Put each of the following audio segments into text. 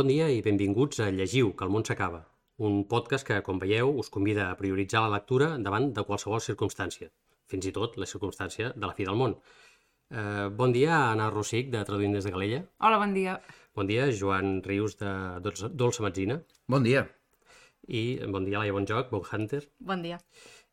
Bon dia i benvinguts a Llegiu, que el món s'acaba, un podcast que, com veieu, us convida a prioritzar la lectura davant de qualsevol circumstància, fins i tot la circumstància de la fi del món. Eh, bon dia a Anna Rossic, de Traduint des de Galella. Hola, bon dia. Bon dia, Joan Rius, de Dolça, Dolça Metzina. Bon dia. I bon dia, Laia Bonjoc, Bon Hunter. Bon dia.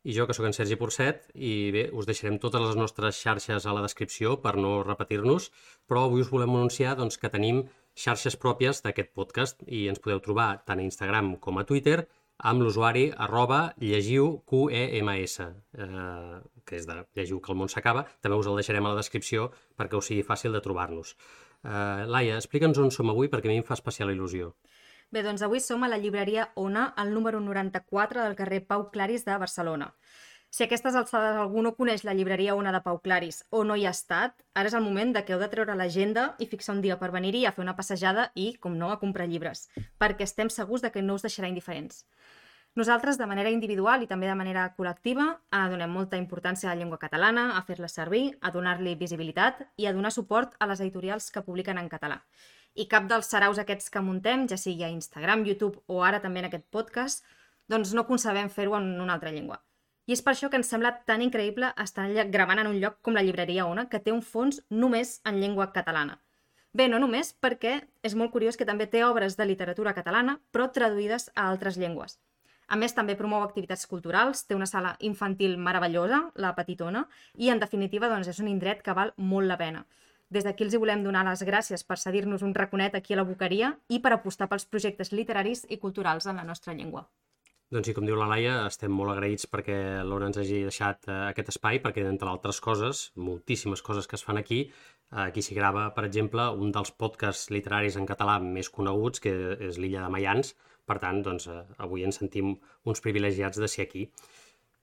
I jo, que sóc en Sergi Porcet, i bé, us deixarem totes les nostres xarxes a la descripció per no repetir-nos, però avui us volem anunciar doncs, que tenim xarxes pròpies d'aquest podcast i ens podeu trobar tant a Instagram com a Twitter amb l'usuari arroba llegiu QEMS, eh, que és de llegiu que el món s'acaba. També us el deixarem a la descripció perquè us sigui fàcil de trobar-nos. Eh, Laia, explica'ns on som avui perquè a mi em fa especial il·lusió. Bé, doncs avui som a la llibreria Ona, al número 94 del carrer Pau Claris de Barcelona. Si aquestes alçades algú no coneix la llibreria Ona de Pau Claris o no hi ha estat, ara és el moment de que heu de treure l'agenda i fixar un dia per venir-hi a fer una passejada i, com no, a comprar llibres, perquè estem segurs de que no us deixarà indiferents. Nosaltres, de manera individual i també de manera col·lectiva, eh, donem molta importància a la llengua catalana, a fer-la servir, a donar-li visibilitat i a donar suport a les editorials que publiquen en català. I cap dels saraus aquests que muntem, ja sigui a Instagram, YouTube o ara també en aquest podcast, doncs no concebem fer-ho en una altra llengua. I és per això que ens sembla tan increïble estar gravant en un lloc com la llibreria Ona, que té un fons només en llengua catalana. Bé, no només perquè és molt curiós que també té obres de literatura catalana, però traduïdes a altres llengües. A més, també promou activitats culturals, té una sala infantil meravellosa, la Petitona, i en definitiva doncs, és un indret que val molt la pena. Des d'aquí els hi volem donar les gràcies per cedir-nos un raconet aquí a la Boqueria i per apostar pels projectes literaris i culturals en la nostra llengua. Doncs sí, com diu la Laia, estem molt agraïts perquè l'Ona ens hagi deixat eh, aquest espai, perquè entre altres coses, moltíssimes coses que es fan aquí, eh, aquí s'hi grava, per exemple, un dels podcasts literaris en català més coneguts, que és l'Illa de Mayans, per tant, doncs, eh, avui ens sentim uns privilegiats de ser aquí.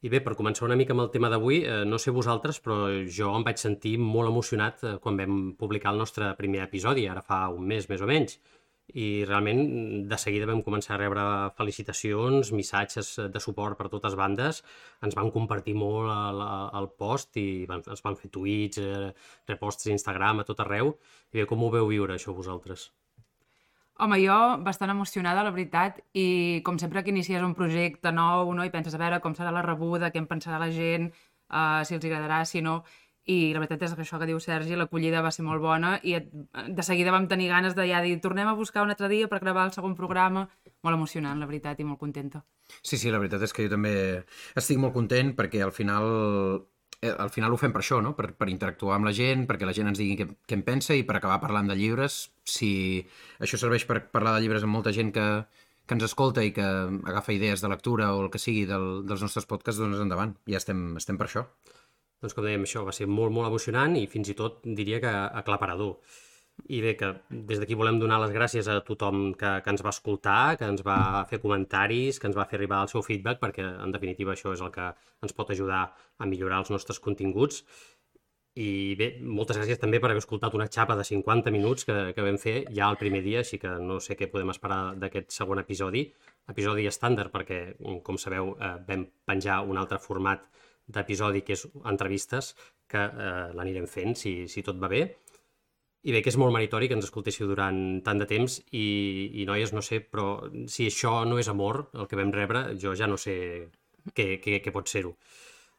I bé, per començar una mica amb el tema d'avui, eh, no sé vosaltres, però jo em vaig sentir molt emocionat eh, quan vam publicar el nostre primer episodi, ara fa un mes més o menys. I realment de seguida vam començar a rebre felicitacions, missatges de suport per totes bandes, ens van compartir molt el, el post i van, ens van fer tuits, eh, reposts a Instagram, a tot arreu. I bé, com ho veu viure això vosaltres? Home, jo bastant emocionada, la veritat, i com sempre que inicies un projecte nou, no? i penses a veure com serà la rebuda, què en pensarà la gent, uh, si els agradarà, si no... I la veritat és que això que diu Sergi, l'acollida va ser molt bona i de seguida vam tenir ganes de ja dir tornem a buscar un altre dia per gravar el segon programa. Molt emocionant, la veritat, i molt contenta. Sí, sí, la veritat és que jo també estic molt content perquè al final eh, al final ho fem per això, no? per, per interactuar amb la gent, perquè la gent ens digui què, què en pensa i per acabar parlant de llibres. Si això serveix per parlar de llibres amb molta gent que, que ens escolta i que agafa idees de lectura o el que sigui del, dels nostres podcasts, doncs endavant. Ja estem, estem per això. Doncs com dèiem, això va ser molt, molt emocionant i fins i tot diria que aclaparador. I bé, que des d'aquí volem donar les gràcies a tothom que, que ens va escoltar, que ens va fer comentaris, que ens va fer arribar el seu feedback, perquè en definitiva això és el que ens pot ajudar a millorar els nostres continguts. I bé, moltes gràcies també per haver escoltat una xapa de 50 minuts que, que vam fer ja el primer dia, així que no sé què podem esperar d'aquest segon episodi. Episodi estàndard perquè, com sabeu, eh, vam penjar un altre format d'episodi que és entrevistes, que eh, l'anirem fent si, si tot va bé. I bé, que és molt meritori que ens escoltéssiu durant tant de temps i, i noies, no sé, però si això no és amor, el que vam rebre, jo ja no sé què, què, què pot ser-ho.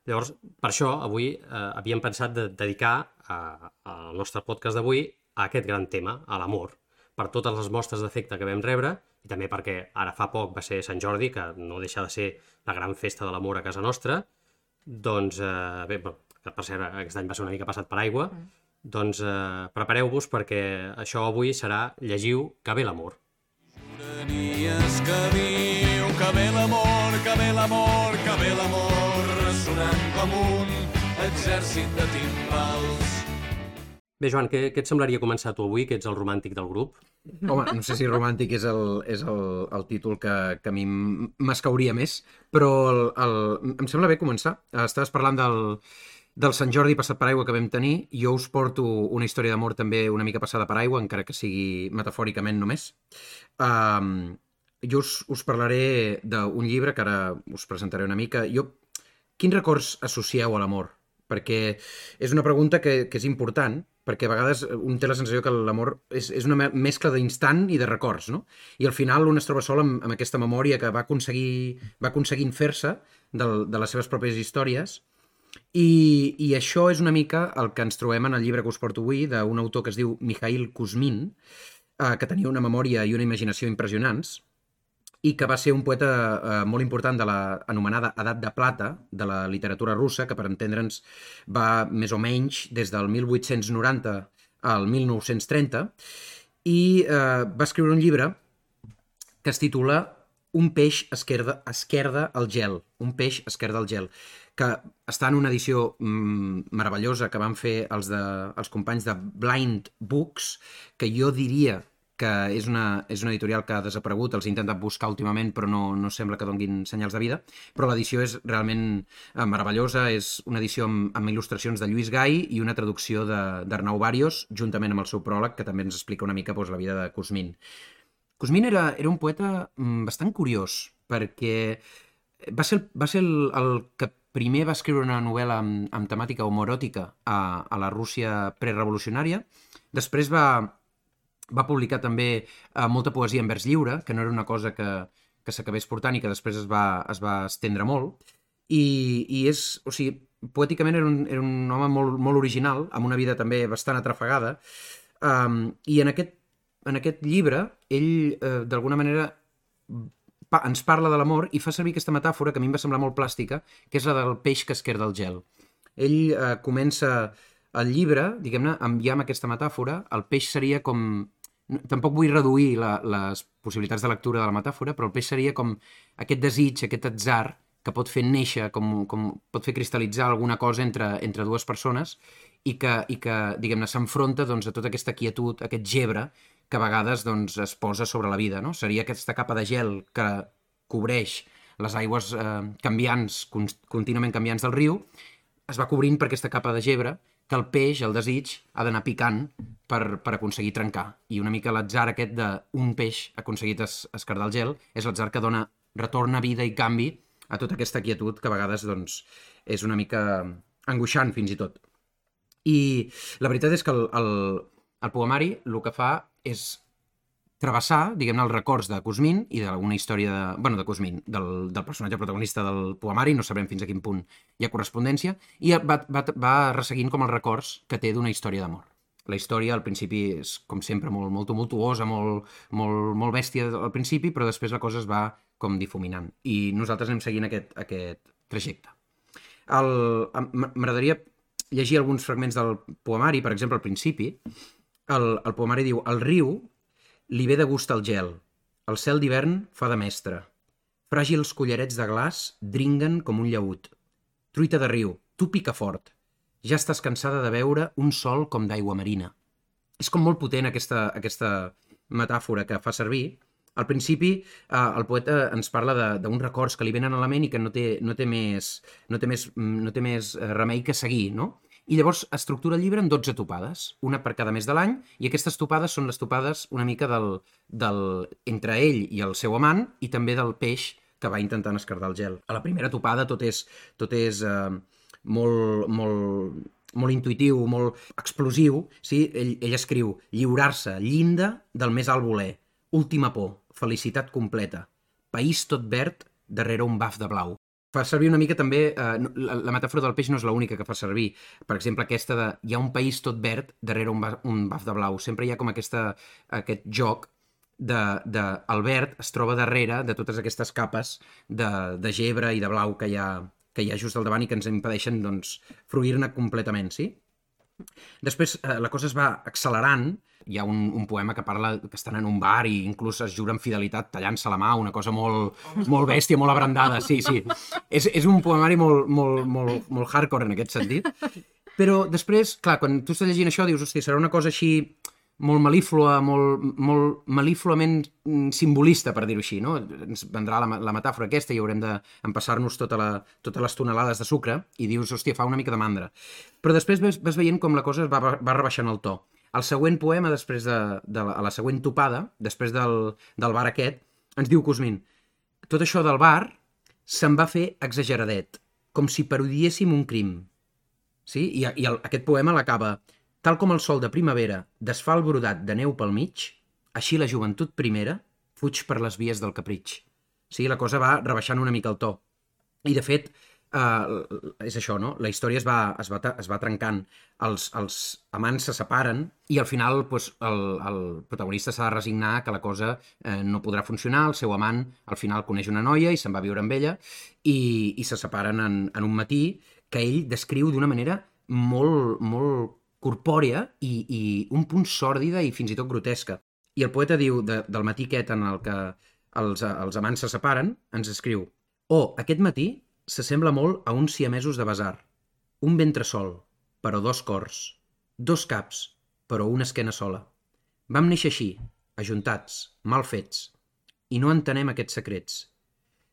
Llavors, per això, avui eh, havíem pensat de dedicar al nostre podcast d'avui a aquest gran tema, a l'amor, per totes les mostres d'efecte que vam rebre i també perquè ara fa poc va ser Sant Jordi, que no deixa de ser la gran festa de l'amor a casa nostra, doncs, eh, bé, que per cert aquest any va ser una mica passat per aigua, mm doncs eh, prepareu-vos perquè això avui serà Llegiu que ve l'amor. Juranies que viu, que ve l'amor, que ve l'amor, que ve l'amor, sonant com un exèrcit de timbals. Bé, Joan, què, què et semblaria començar tu avui, que ets el romàntic del grup? Home, no sé si romàntic és el, és el, el títol que, que a mi m'escauria més, però el, el, em sembla bé començar. Estaves parlant del, del Sant Jordi passat per aigua que vam tenir, jo us porto una història d'amor també una mica passada per aigua, encara que sigui metafòricament només. Um, jo us, us parlaré d'un llibre que ara us presentaré una mica. Jo, quins records associeu a l'amor? Perquè és una pregunta que, que és important perquè a vegades un té la sensació que l'amor és, és una me- mescla d'instant i de records, no? I al final un es troba sol amb, amb aquesta memòria que va aconseguir, va aconseguint fer-se de les seves pròpies històries i, I això és una mica el que ens trobem en el llibre que us porto avui d'un autor que es diu Mikhail Kuzmin, eh, que tenia una memòria i una imaginació impressionants i que va ser un poeta eh, molt important de la anomenada Edat de Plata de la literatura russa, que per entendre'ns va més o menys des del 1890 al 1930, i eh, va escriure un llibre que es titula Un peix esquerda, esquerda al gel. Un peix esquerda al gel que està en una edició mm, meravellosa que van fer els, de, els companys de Blind Books, que jo diria que és una, és una editorial que ha desaparegut, els he intentat buscar últimament, però no, no sembla que donguin senyals de vida, però l'edició és realment eh, meravellosa, és una edició amb, amb il·lustracions de Lluís Gai i una traducció d'Arnau Barios, juntament amb el seu pròleg, que també ens explica una mica doncs, la vida de Cosmin. Cosmin era, era un poeta mm, bastant curiós, perquè va ser, el- va ser el, el que primer va escriure una novel·la amb, amb temàtica homoròtica a, a la Rússia prerevolucionària. Després va, va publicar també eh, molta poesia en vers lliure, que no era una cosa que, que s'acabés portant i que després es va, es va estendre molt. I, i és, o sigui, poèticament era un, era un home molt, molt original, amb una vida també bastant atrafegada, um, i en aquest, en aquest llibre ell, eh, d'alguna manera, pa, ens parla de l'amor i fa servir aquesta metàfora que a mi em va semblar molt plàstica, que és la del peix que es queda del gel. Ell eh, comença el llibre, diguem-ne, amb, ja amb aquesta metàfora, el peix seria com... Tampoc vull reduir la, les possibilitats de lectura de la metàfora, però el peix seria com aquest desig, aquest atzar que pot fer néixer, com, com pot fer cristal·litzar alguna cosa entre, entre dues persones i que, i que diguem-ne, s'enfronta doncs, a tota aquesta quietud, aquest gebre que a vegades doncs, es posa sobre la vida. No? Seria aquesta capa de gel que cobreix les aigües eh, canviants, con contínuament canviants del riu, es va cobrint per aquesta capa de gebre que el peix, el desig, ha d'anar picant per, per aconseguir trencar. I una mica l'atzar aquest d'un peix aconseguit es, escardar el gel és l'atzar que dona retorna vida i canvi a tota aquesta quietud que a vegades doncs, és una mica angoixant fins i tot. I la veritat és que el, el, el poemari el que fa és travessar, diguem-ne, els records de Cosmin i d'alguna història de... bueno, de Cosmin, del, del personatge protagonista del poemari, no sabrem fins a quin punt hi ha correspondència, i va, va, va resseguint com els records que té d'una història d'amor. La història al principi és, com sempre, molt, molt tumultuosa, molt, molt, molt bèstia al principi, però després la cosa es va com difuminant. I nosaltres anem seguint aquest, aquest trajecte. M'agradaria llegir alguns fragments del poemari, per exemple, al principi. El, el poemari diu El riu li ve de gust al gel. El cel d'hivern fa de mestre. Fràgils collarets de glaç dringuen com un llaüt. Truita de riu, tu pica fort. Ja estàs cansada de veure un sol com d'aigua marina. És com molt potent aquesta, aquesta metàfora que fa servir. Al principi, eh, el poeta ens parla d'uns records que li venen a la ment i que no té, no té, més, no té, més, mm, no té més eh, remei que seguir, no? I llavors estructura el llibre en 12 topades, una per cada mes de l'any, i aquestes topades són les topades una mica del, del, entre ell i el seu amant i també del peix que va intentant escardar el gel. A la primera topada tot és, tot és eh, molt, molt, molt intuïtiu, molt explosiu, sí? ell, ell escriu lliurar-se, llinda del més alt voler, última por, felicitat completa, país tot verd darrere un baf de blau. Fa servir una mica també, eh, la, la metàfora del peix no és l'única que fa servir. Per exemple, aquesta de hi ha un país tot verd darrere un, un baf de blau. Sempre hi ha com aquesta, aquest joc de, de el verd es troba darrere de totes aquestes capes de, de gebre i de blau que hi ha, que hi ha just al davant i que ens impedeixen doncs, fruir-ne completament, sí? Després eh, la cosa es va accelerant, hi ha un, un poema que parla que estan en un bar i inclús es juren fidelitat tallant-se la mà, una cosa molt, molt bèstia, molt abrandada, sí, sí. És, és un poemari molt, molt, molt, molt hardcore en aquest sentit. Però després, clar, quan tu estàs llegint això dius, hòstia, serà una cosa així molt melíflua, molt, molt melífluament mm, simbolista, per dir-ho així, no? Ens vendrà la, la metàfora aquesta i haurem d'empassar-nos tota la, totes les tonelades de sucre i dius, hòstia, fa una mica de mandra. Però després vas, vas veient com la cosa es va, va rebaixant el to. El següent poema, després de, de la, la següent topada, després del, del bar aquest, ens diu Cosmin, tot això del bar se'n va fer exageradet, com si parodiéssim un crim. Sí? I, i el, aquest poema l'acaba Tal com el sol de primavera desfà el brodat de neu pel mig, així la joventut primera fuig per les vies del capritx. Sigui, la cosa va rebaixant una mica el to. I, de fet, eh, és això, no? La història es va, es va, es va trencant, els, els amants se separen i al final pues, el, el protagonista s'ha de resignar que la cosa eh, no podrà funcionar, el seu amant al final coneix una noia i se'n va viure amb ella i, i se separen en, en un matí que ell descriu d'una manera molt, molt corpòrea i, i un punt sòrdida i fins i tot grotesca. I el poeta diu, de, del matí aquest en el que els, els amants se separen, ens escriu «Oh, aquest matí s'assembla molt a uns siamesos de basar. Un ventre sol, però dos cors. Dos caps, però una esquena sola. Vam néixer així, ajuntats, mal fets, i no entenem aquests secrets.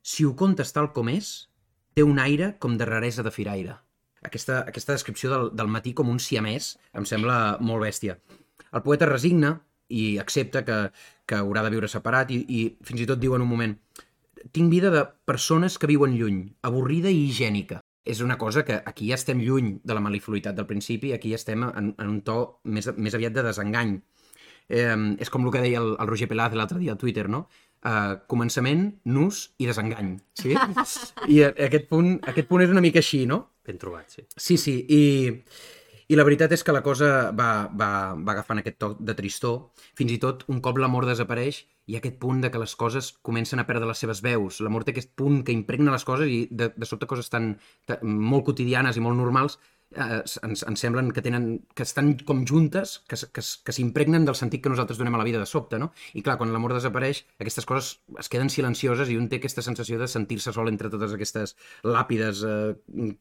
Si ho contes tal com és, té un aire com de raresa de firaire. Aquesta, aquesta descripció del, del matí com un siamès em sembla molt bèstia. El poeta resigna i accepta que, que haurà de viure separat i, i fins i tot diu en un moment tinc vida de persones que viuen lluny, avorrida i higiènica. És una cosa que aquí ja estem lluny de la malifluïtat del principi, aquí ja estem en, en un to més, més aviat de desengany. Eh, és com el que deia el, el Roger Pelaz l'altre dia al Twitter, no? Uh, començament, nus i desengany. Sí? I a- aquest punt, aquest punt és una mica així, no? Ben trobat, sí. Sí, sí, i, i la veritat és que la cosa va, va, va agafant aquest toc de tristor. Fins i tot, un cop l'amor desapareix, hi ha aquest punt de que les coses comencen a perdre les seves veus. L'amor té aquest punt que impregna les coses i de, de sobte coses tan, tan molt quotidianes i molt normals eh, ens, ens semblen que tenen que estan com juntes, que, que, que s'impregnen del sentit que nosaltres donem a la vida de sobte, no? I clar, quan l'amor desapareix, aquestes coses es queden silencioses i un té aquesta sensació de sentir-se sol entre totes aquestes làpides eh,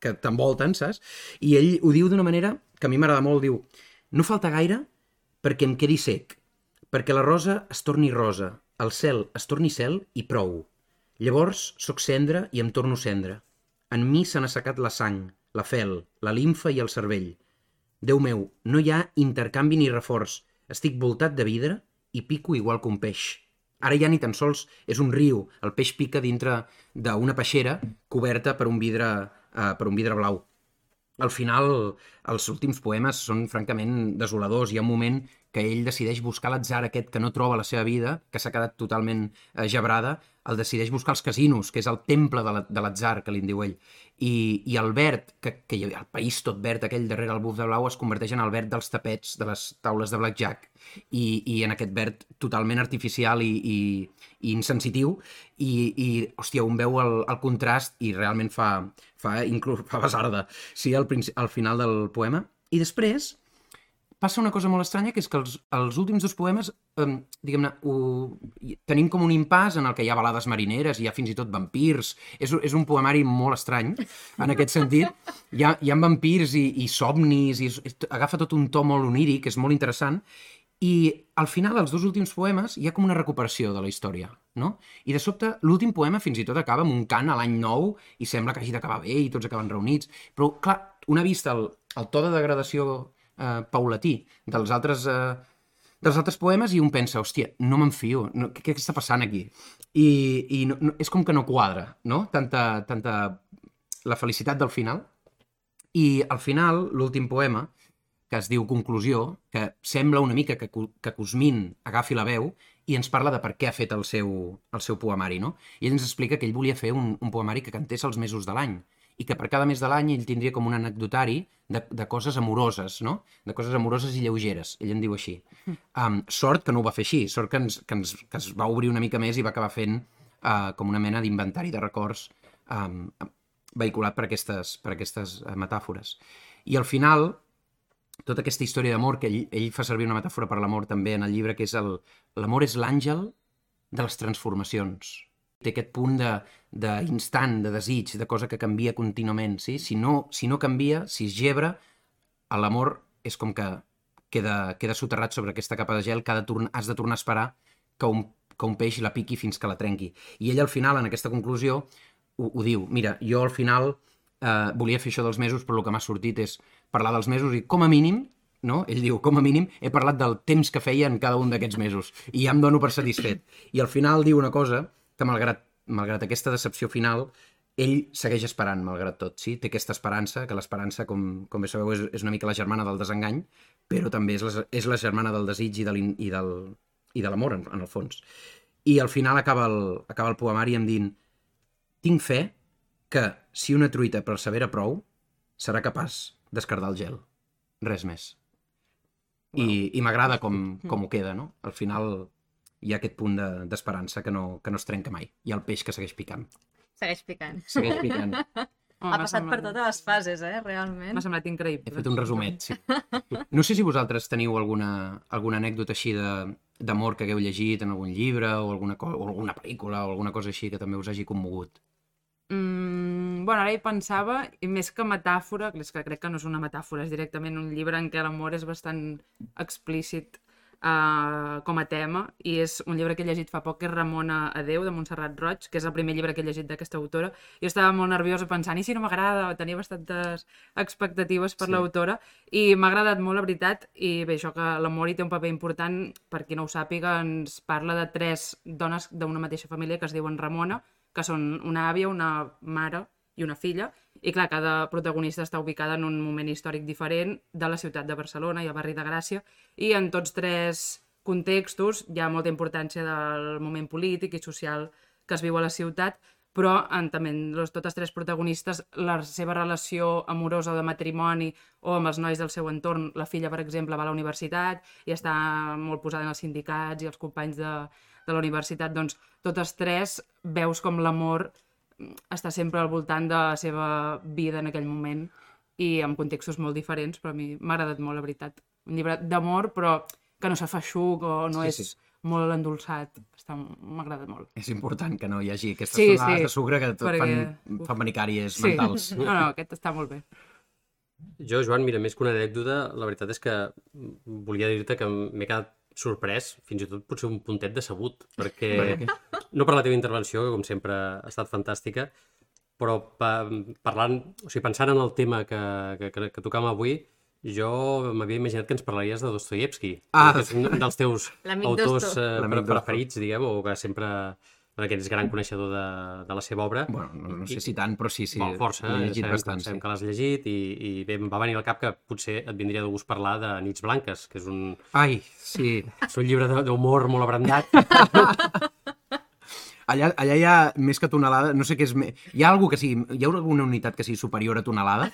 que t'envolten, saps? I ell ho diu d'una manera que a mi m'agrada molt, diu no falta gaire perquè em quedi sec, perquè la rosa es torni rosa, el cel es torni cel i prou. Llavors sóc cendra i em torno cendra. En mi n'ha assecat la sang, la fel, la limfa i el cervell. Déu meu, no hi ha intercanvi ni reforç. Estic voltat de vidre i pico igual que un peix. Ara ja ni tan sols és un riu. El peix pica dintre d'una peixera coberta per un vidre, eh, per un vidre blau. Al final, els últims poemes són francament desoladors. Hi ha un moment que ell decideix buscar l'atzar aquest que no troba la seva vida, que s'ha quedat totalment eh, gebrada, el decideix buscar als casinos, que és el temple de la- l'atzar, que li en diu ell. I, i el verd, que, que hi havia el país tot verd, aquell darrere el buf de blau, es converteix en el verd dels tapets de les taules de blackjack i, i en aquest verd totalment artificial i, i, i insensitiu i, i hòstia, un veu el, el contrast i realment fa, fa, inclús, fa basarda sí, al, al final del poema. I després passa una cosa molt estranya, que és que els, els últims dos poemes, eh, diguem-ne, tenim com un impàs en el que hi ha balades marineres, hi ha fins i tot vampirs. És, és un poemari molt estrany, en aquest sentit. Hi ha, hi ha vampirs i, i somnis, i és, agafa tot un to molt oníric, és molt interessant. I al final, els dos últims poemes, hi ha com una recuperació de la història, no? I de sobte, l'últim poema fins i tot acaba amb un cant a l'any nou i sembla que hagi d'acabar bé i tots acaben reunits. Però, clar, una vista el, el to de degradació eh, paulatí dels altres, eh, dels altres poemes i un pensa, hòstia, no m'enfio, no, què, què està passant aquí? I, i no, no, és com que no quadra, no? Tanta, tanta la felicitat del final. I al final, l'últim poema, que es diu Conclusió, que sembla una mica que, que Cosmin agafi la veu i ens parla de per què ha fet el seu, el seu poemari, no? I ell ens explica que ell volia fer un, un poemari que cantés els mesos de l'any i que per cada mes de l'any ell tindria com un anecdotari de, de coses amoroses, no? De coses amoroses i lleugeres, ell en diu així. Um, sort que no ho va fer així, sort que ens, que, ens, que es va obrir una mica més i va acabar fent uh, com una mena d'inventari de records um, vehiculat per aquestes, per aquestes uh, metàfores. I al final, tota aquesta història d'amor, que ell, ell fa servir una metàfora per l'amor també en el llibre, que és l'amor és l'àngel de les transformacions. Té aquest punt d'instant, de, de desig, de cosa que canvia contínuament. Sí? Si, no, si no canvia, si es gebra, l'amor és com que queda, queda soterrat sobre aquesta capa de gel que ha de torn, has de tornar a esperar que un, que un peix la piqui fins que la trenqui. I ell al final, en aquesta conclusió, ho, ho diu. Mira, jo al final eh, volia fer això dels mesos, però el que m'ha sortit és parlar dels mesos i com a mínim, no? ell diu, com a mínim, he parlat del temps que feia en cada un d'aquests mesos i ja em dono per satisfet. I al final diu una cosa que malgrat, malgrat aquesta decepció final, ell segueix esperant, malgrat tot, sí? Té aquesta esperança, que l'esperança, com, com bé sabeu, és, és una mica la germana del desengany, però també és la, és la germana del desig i de i del, i de l'amor, en, en el fons. I al final acaba el, acaba el poemari amb dient tinc fe que si una truita persevera prou, serà capaç d'escardar el gel. Res més. I, i m'agrada com, com ho queda, no? Al final hi ha aquest punt de- d'esperança que, no, que no es trenca mai. Hi ha el peix que segueix picant. Segueix picant. Segueix picant. Oh, ha passat per semblat- totes les fases, eh, realment. M'ha semblat increïble. He fet un resumet, sí. No sé si vosaltres teniu alguna, alguna anècdota així de- d'amor que hagueu llegit en algun llibre o alguna, o alguna pel·lícula o alguna cosa així que també us hagi commogut. Mm, bueno, ara hi pensava, i més que metàfora, que és que crec que no és una metàfora, és directament un llibre en què l'amor és bastant explícit uh, com a tema, i és un llibre que he llegit fa poc, que és Ramona Adeu, de Montserrat Roig, que és el primer llibre que he llegit d'aquesta autora. Jo estava molt nerviosa pensant, i si no m'agrada, tenia bastantes expectatives per Sí. l'autora, i m'ha agradat molt, la veritat, i bé, això que l'amor hi té un paper important, per qui no ho sàpiga, ens parla de tres dones d'una mateixa família que es diuen Ramona, que són una àvia, una mare i una filla, i clar, cada protagonista està ubicada en un moment històric diferent de la ciutat de Barcelona i el barri de Gràcia, i en tots tres contextos hi ha molta importància del moment polític i social que es viu a la ciutat, però en, també los, totes tres protagonistes la seva relació amorosa o de matrimoni o amb els nois del seu entorn, la filla, per exemple, va a la universitat i està molt posada en els sindicats i els companys de, de la universitat, doncs totes tres veus com l'amor està sempre al voltant de la seva vida en aquell moment i amb contextos molt diferents, però a mi m'ha agradat molt, la veritat. Un llibre d'amor, però que no se fa xuc o no Sí, és sí. molt endolçat. Està- M'ha agradat molt. És important que no hi hagi aquestes Sí, tonades sí, de sucre que tot perquè- fan, fan venir càries Sí. mentals. No, no, aquest està molt bé. Jo, Joan, mira, més que una anècdota, la veritat és que volia dir-te que m'he quedat sorprès, fins i tot potser un puntet decebut, perquè no per la teva intervenció, que com sempre ha estat fantàstica, però pa, parlant, o sigui, pensant en el tema que, que, que, que tocàvem avui, jo m'havia imaginat que ens parlaries de Dostoyevsky, Ah. que és un dels teus autors eh, preferits, diguem, o que sempre bueno, que ets gran coneixedor de, de la seva obra. Bueno, no, no sé si tant, però sí, sí, Bon, força, l'he llegit sabem, bastant. sabem Sí. que l'has llegit i, i bé, em va venir al cap que potser et vindria de gust parlar de Nits Blanques, que és un, Ai, sí. és un llibre de- d'humor molt abrandat. Allà, allà hi ha més que tonelada, no sé què és... Hi ha algú que sigui... Hi ha alguna unitat que sigui superior a tonelada?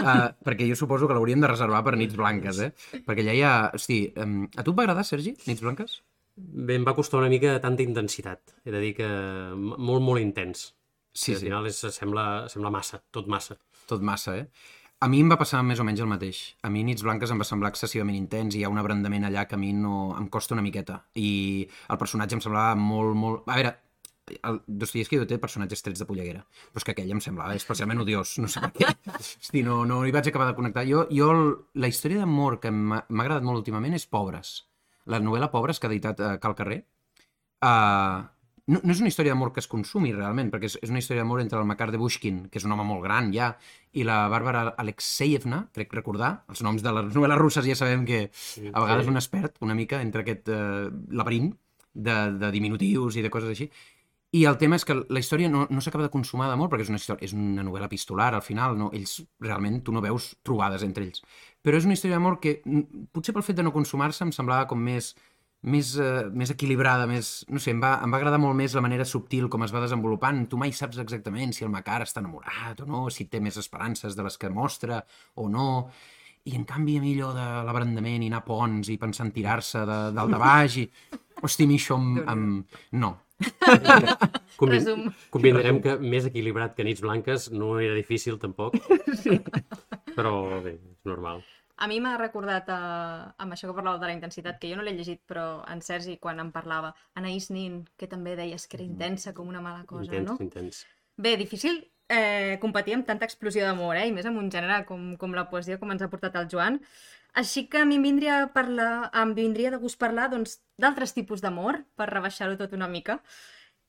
Uh, perquè jo suposo que l'hauríem de reservar per nits blanques, eh? Perquè allà hi ha... Hosti, um, a tu et va agradar, Sergi, nits blanques? Bé, em va costar una mica tanta intensitat. He de dir que molt, molt intens. Sí, I al sí, final és, sembla, sembla massa, tot massa. tot massa, eh? A mi em va passar més o menys el mateix. A mi Nits Blanques em va semblar excessivament intens i hi ha un abrandament allà que a mi no... em costa una miqueta. I el personatge em semblava molt, molt... A veure, el Dostoyevsky té personatges trets de polleguera, però és que aquell em semblava especialment odiós, no sé per què. Hosti, no, no hi vaig acabar de connectar. Jo, jo la història d'amor que m'ha agradat molt últimament és Pobres. La novel·la Pobres que ha editat uh, Cal Carrer. Uh, no, no és una història d'amor que es consumi realment, perquè és, és una història d'amor entre el Makar de Bushkin, que és un home molt gran ja, i la Bàrbara Alexeyevna, crec recordar, els noms de les novel·les russes ja sabem que a vegades un expert una mica entre aquest uh, laberint de, de diminutius i de coses així. I el tema és que la història no, no s'acaba de consumar d'amor, perquè és una, història, és una novel·la epistolar, al final, no? ells realment tu no veus trobades entre ells. Però és una història d'amor que, mm, potser pel fet de no consumar-se, em semblava com més, més, uh, més equilibrada, més... No sé, em va, em va agradar molt més la manera subtil com es va desenvolupant. Tu mai saps exactament si el Macar està enamorat o no, si té més esperances de les que mostra o no... I en canvi a mi allò de l'abrandament i anar a ponts i pensar en tirar-se de dalt de baix i... Hosti, a mi això em... em... No, Convin... Resum. Convindrem que més equilibrat que Nits Blanques no era difícil, tampoc. Sí. Però bé, és normal. A mi m'ha recordat, eh, amb això que parlàveu de la intensitat, que jo no l'he llegit, però en Sergi, quan em parlava, Anaïs Nin, que també deies que era intensa com una mala cosa, intens, no? intens. Bé, difícil eh, competir amb tanta explosió d'amor, eh? i més amb un gènere com, com la poesia, com ens ha portat el Joan. Així que a mi em vindria, a parlar, em vindria de gust parlar doncs, d'altres tipus d'amor, per rebaixar-ho tot una mica.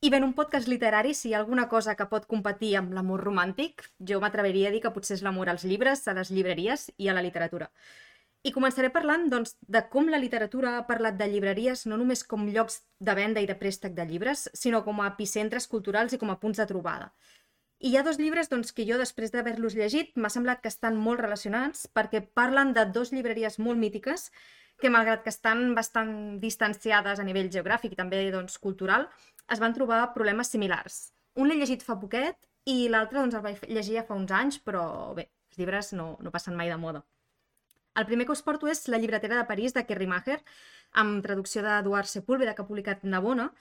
I bé, en un podcast literari, si hi ha alguna cosa que pot competir amb l'amor romàntic, jo m'atreviria a dir que potser és l'amor als llibres, a les llibreries i a la literatura. I començaré parlant doncs, de com la literatura ha parlat de llibreries no només com llocs de venda i de préstec de llibres, sinó com a epicentres culturals i com a punts de trobada. I hi ha dos llibres doncs, que jo, després d'haver-los llegit, m'ha semblat que estan molt relacionats perquè parlen de dos llibreries molt mítiques que, malgrat que estan bastant distanciades a nivell geogràfic i també doncs, cultural, es van trobar problemes similars. Un l'he llegit fa poquet i l'altre doncs, el vaig llegir ja fa uns anys, però bé, els llibres no, no passen mai de moda. El primer que us porto és La llibretera de París, de Kerry Maher, amb traducció d'Eduard Sepúlveda, que ha publicat Navona,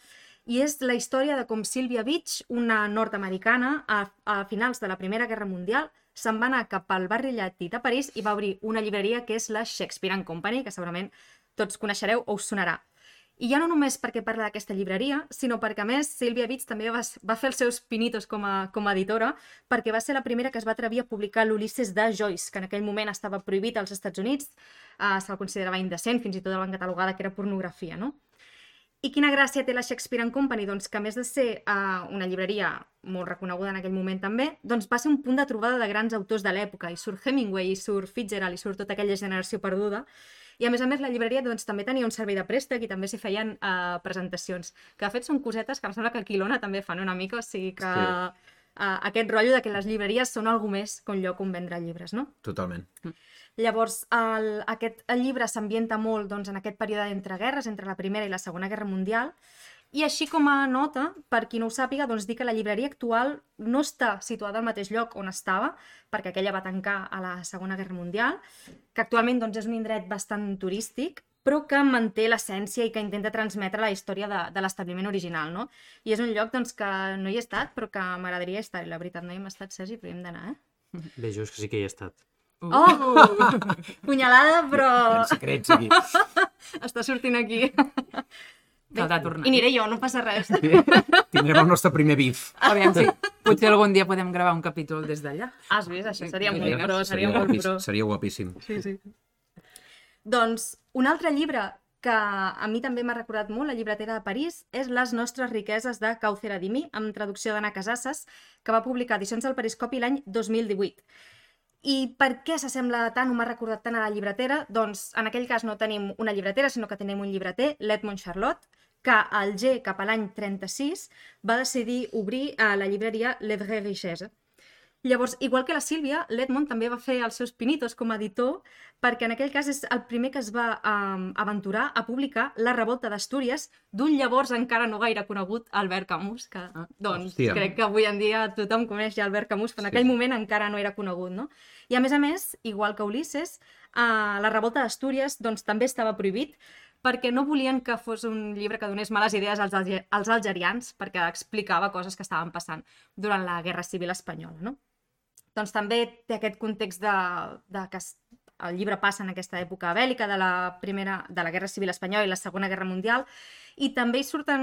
i és la història de com Sylvia Beach, una nord-americana, a, a finals de la Primera Guerra Mundial, se'n va anar cap al barri llatí de París i va obrir una llibreria que és la Shakespeare and Company, que segurament tots coneixereu o us sonarà. I ja no només perquè parla d'aquesta llibreria, sinó perquè, a més, Sylvia Beach també va, va fer els seus pinitos com a, com a editora, perquè va ser la primera que es va atrevir a publicar l'Ulisses de Joyce, que en aquell moment estava prohibit als Estats Units, eh, se'l considerava indecent, fins i tot el van catalogar que era pornografia, no? I quina gràcia té la Shakespeare and Company? Doncs que a més de ser uh, una llibreria molt reconeguda en aquell moment també, doncs va ser un punt de trobada de grans autors de l'època. I surt Hemingway, i surt Fitzgerald, i surt tota aquella generació perduda. I a més a més la llibreria doncs, també tenia un servei de préstec i també s'hi feien uh, presentacions. Que de fet són cosetes que em sembla que aquí l'Ona també fan una mica, o sigui que Sí. uh, aquest rotllo de que les llibreries són algú més que un lloc on vendre llibres, no? Totalment. Llavors, el, aquest el llibre s'ambienta molt doncs, en aquest període entre guerres, entre la Primera i la Segona Guerra Mundial, i així com a nota, per qui no ho sàpiga, doncs dir que la llibreria actual no està situada al mateix lloc on estava, perquè aquella va tancar a la Segona Guerra Mundial, que actualment doncs, és un indret bastant turístic, però que manté l'essència i que intenta transmetre la història de, de l'establiment original, no? I és un lloc doncs, que no hi he estat, però que m'agradaria estar. I la veritat, no hi hem estat, Sergi, però hi hem d'anar, eh? Bé, és que sí que hi he estat. Uh, Oh! Punyalada, però En secrets aquí. està sortint aquí. Caldrà tornar. I aniré jo, no passa res. Tindrem el nostre primer bif. Aviam si potser algun dia podem gravar un capítol des d'allà. Has vist? Això seria molt Seria- pro, seria molt guapís- pro. Seria guapíssim. Sí, sí. Doncs un altre llibre que a mi també m'ha recordat molt, la llibretera de París, és Les nostres riqueses de Caucer Adimi, amb traducció d'Anna Casasses, que va publicar Edicions del Periscopi l'any 2018. I per què s'assembla tant o m'ha recordat tant a la llibretera? Doncs en aquell cas no tenim una llibretera, sinó que tenim un llibreter, l'Edmond Charlotte, que al G, cap a l'any 36, va decidir obrir a la llibreria Le Vraie Richesse. Llavors, igual que la Sílvia, l'Edmond també va fer els seus pinitos com a editor, perquè en aquell cas és el primer que es va um, aventurar a publicar La revolta d'Astúries d'un llavors encara no gaire conegut Albert Camus, que Ah, doncs hòstia. crec que avui en dia tothom coneix ja Albert Camus, però en aquell Sí. moment encara no era conegut, no? I a més a més, igual que Ulisses, uh, La revolta d'Astúries doncs, també estava prohibit perquè no volien que fos un llibre que donés males idees als, alge als algerians, perquè explicava coses que estaven passant durant la Guerra Civil Espanyola, no? Doncs també té aquest context de, de que el llibre passa en aquesta època bèl·lica de la, primera, de la Guerra Civil Espanyola i la Segona Guerra Mundial, i també hi surten,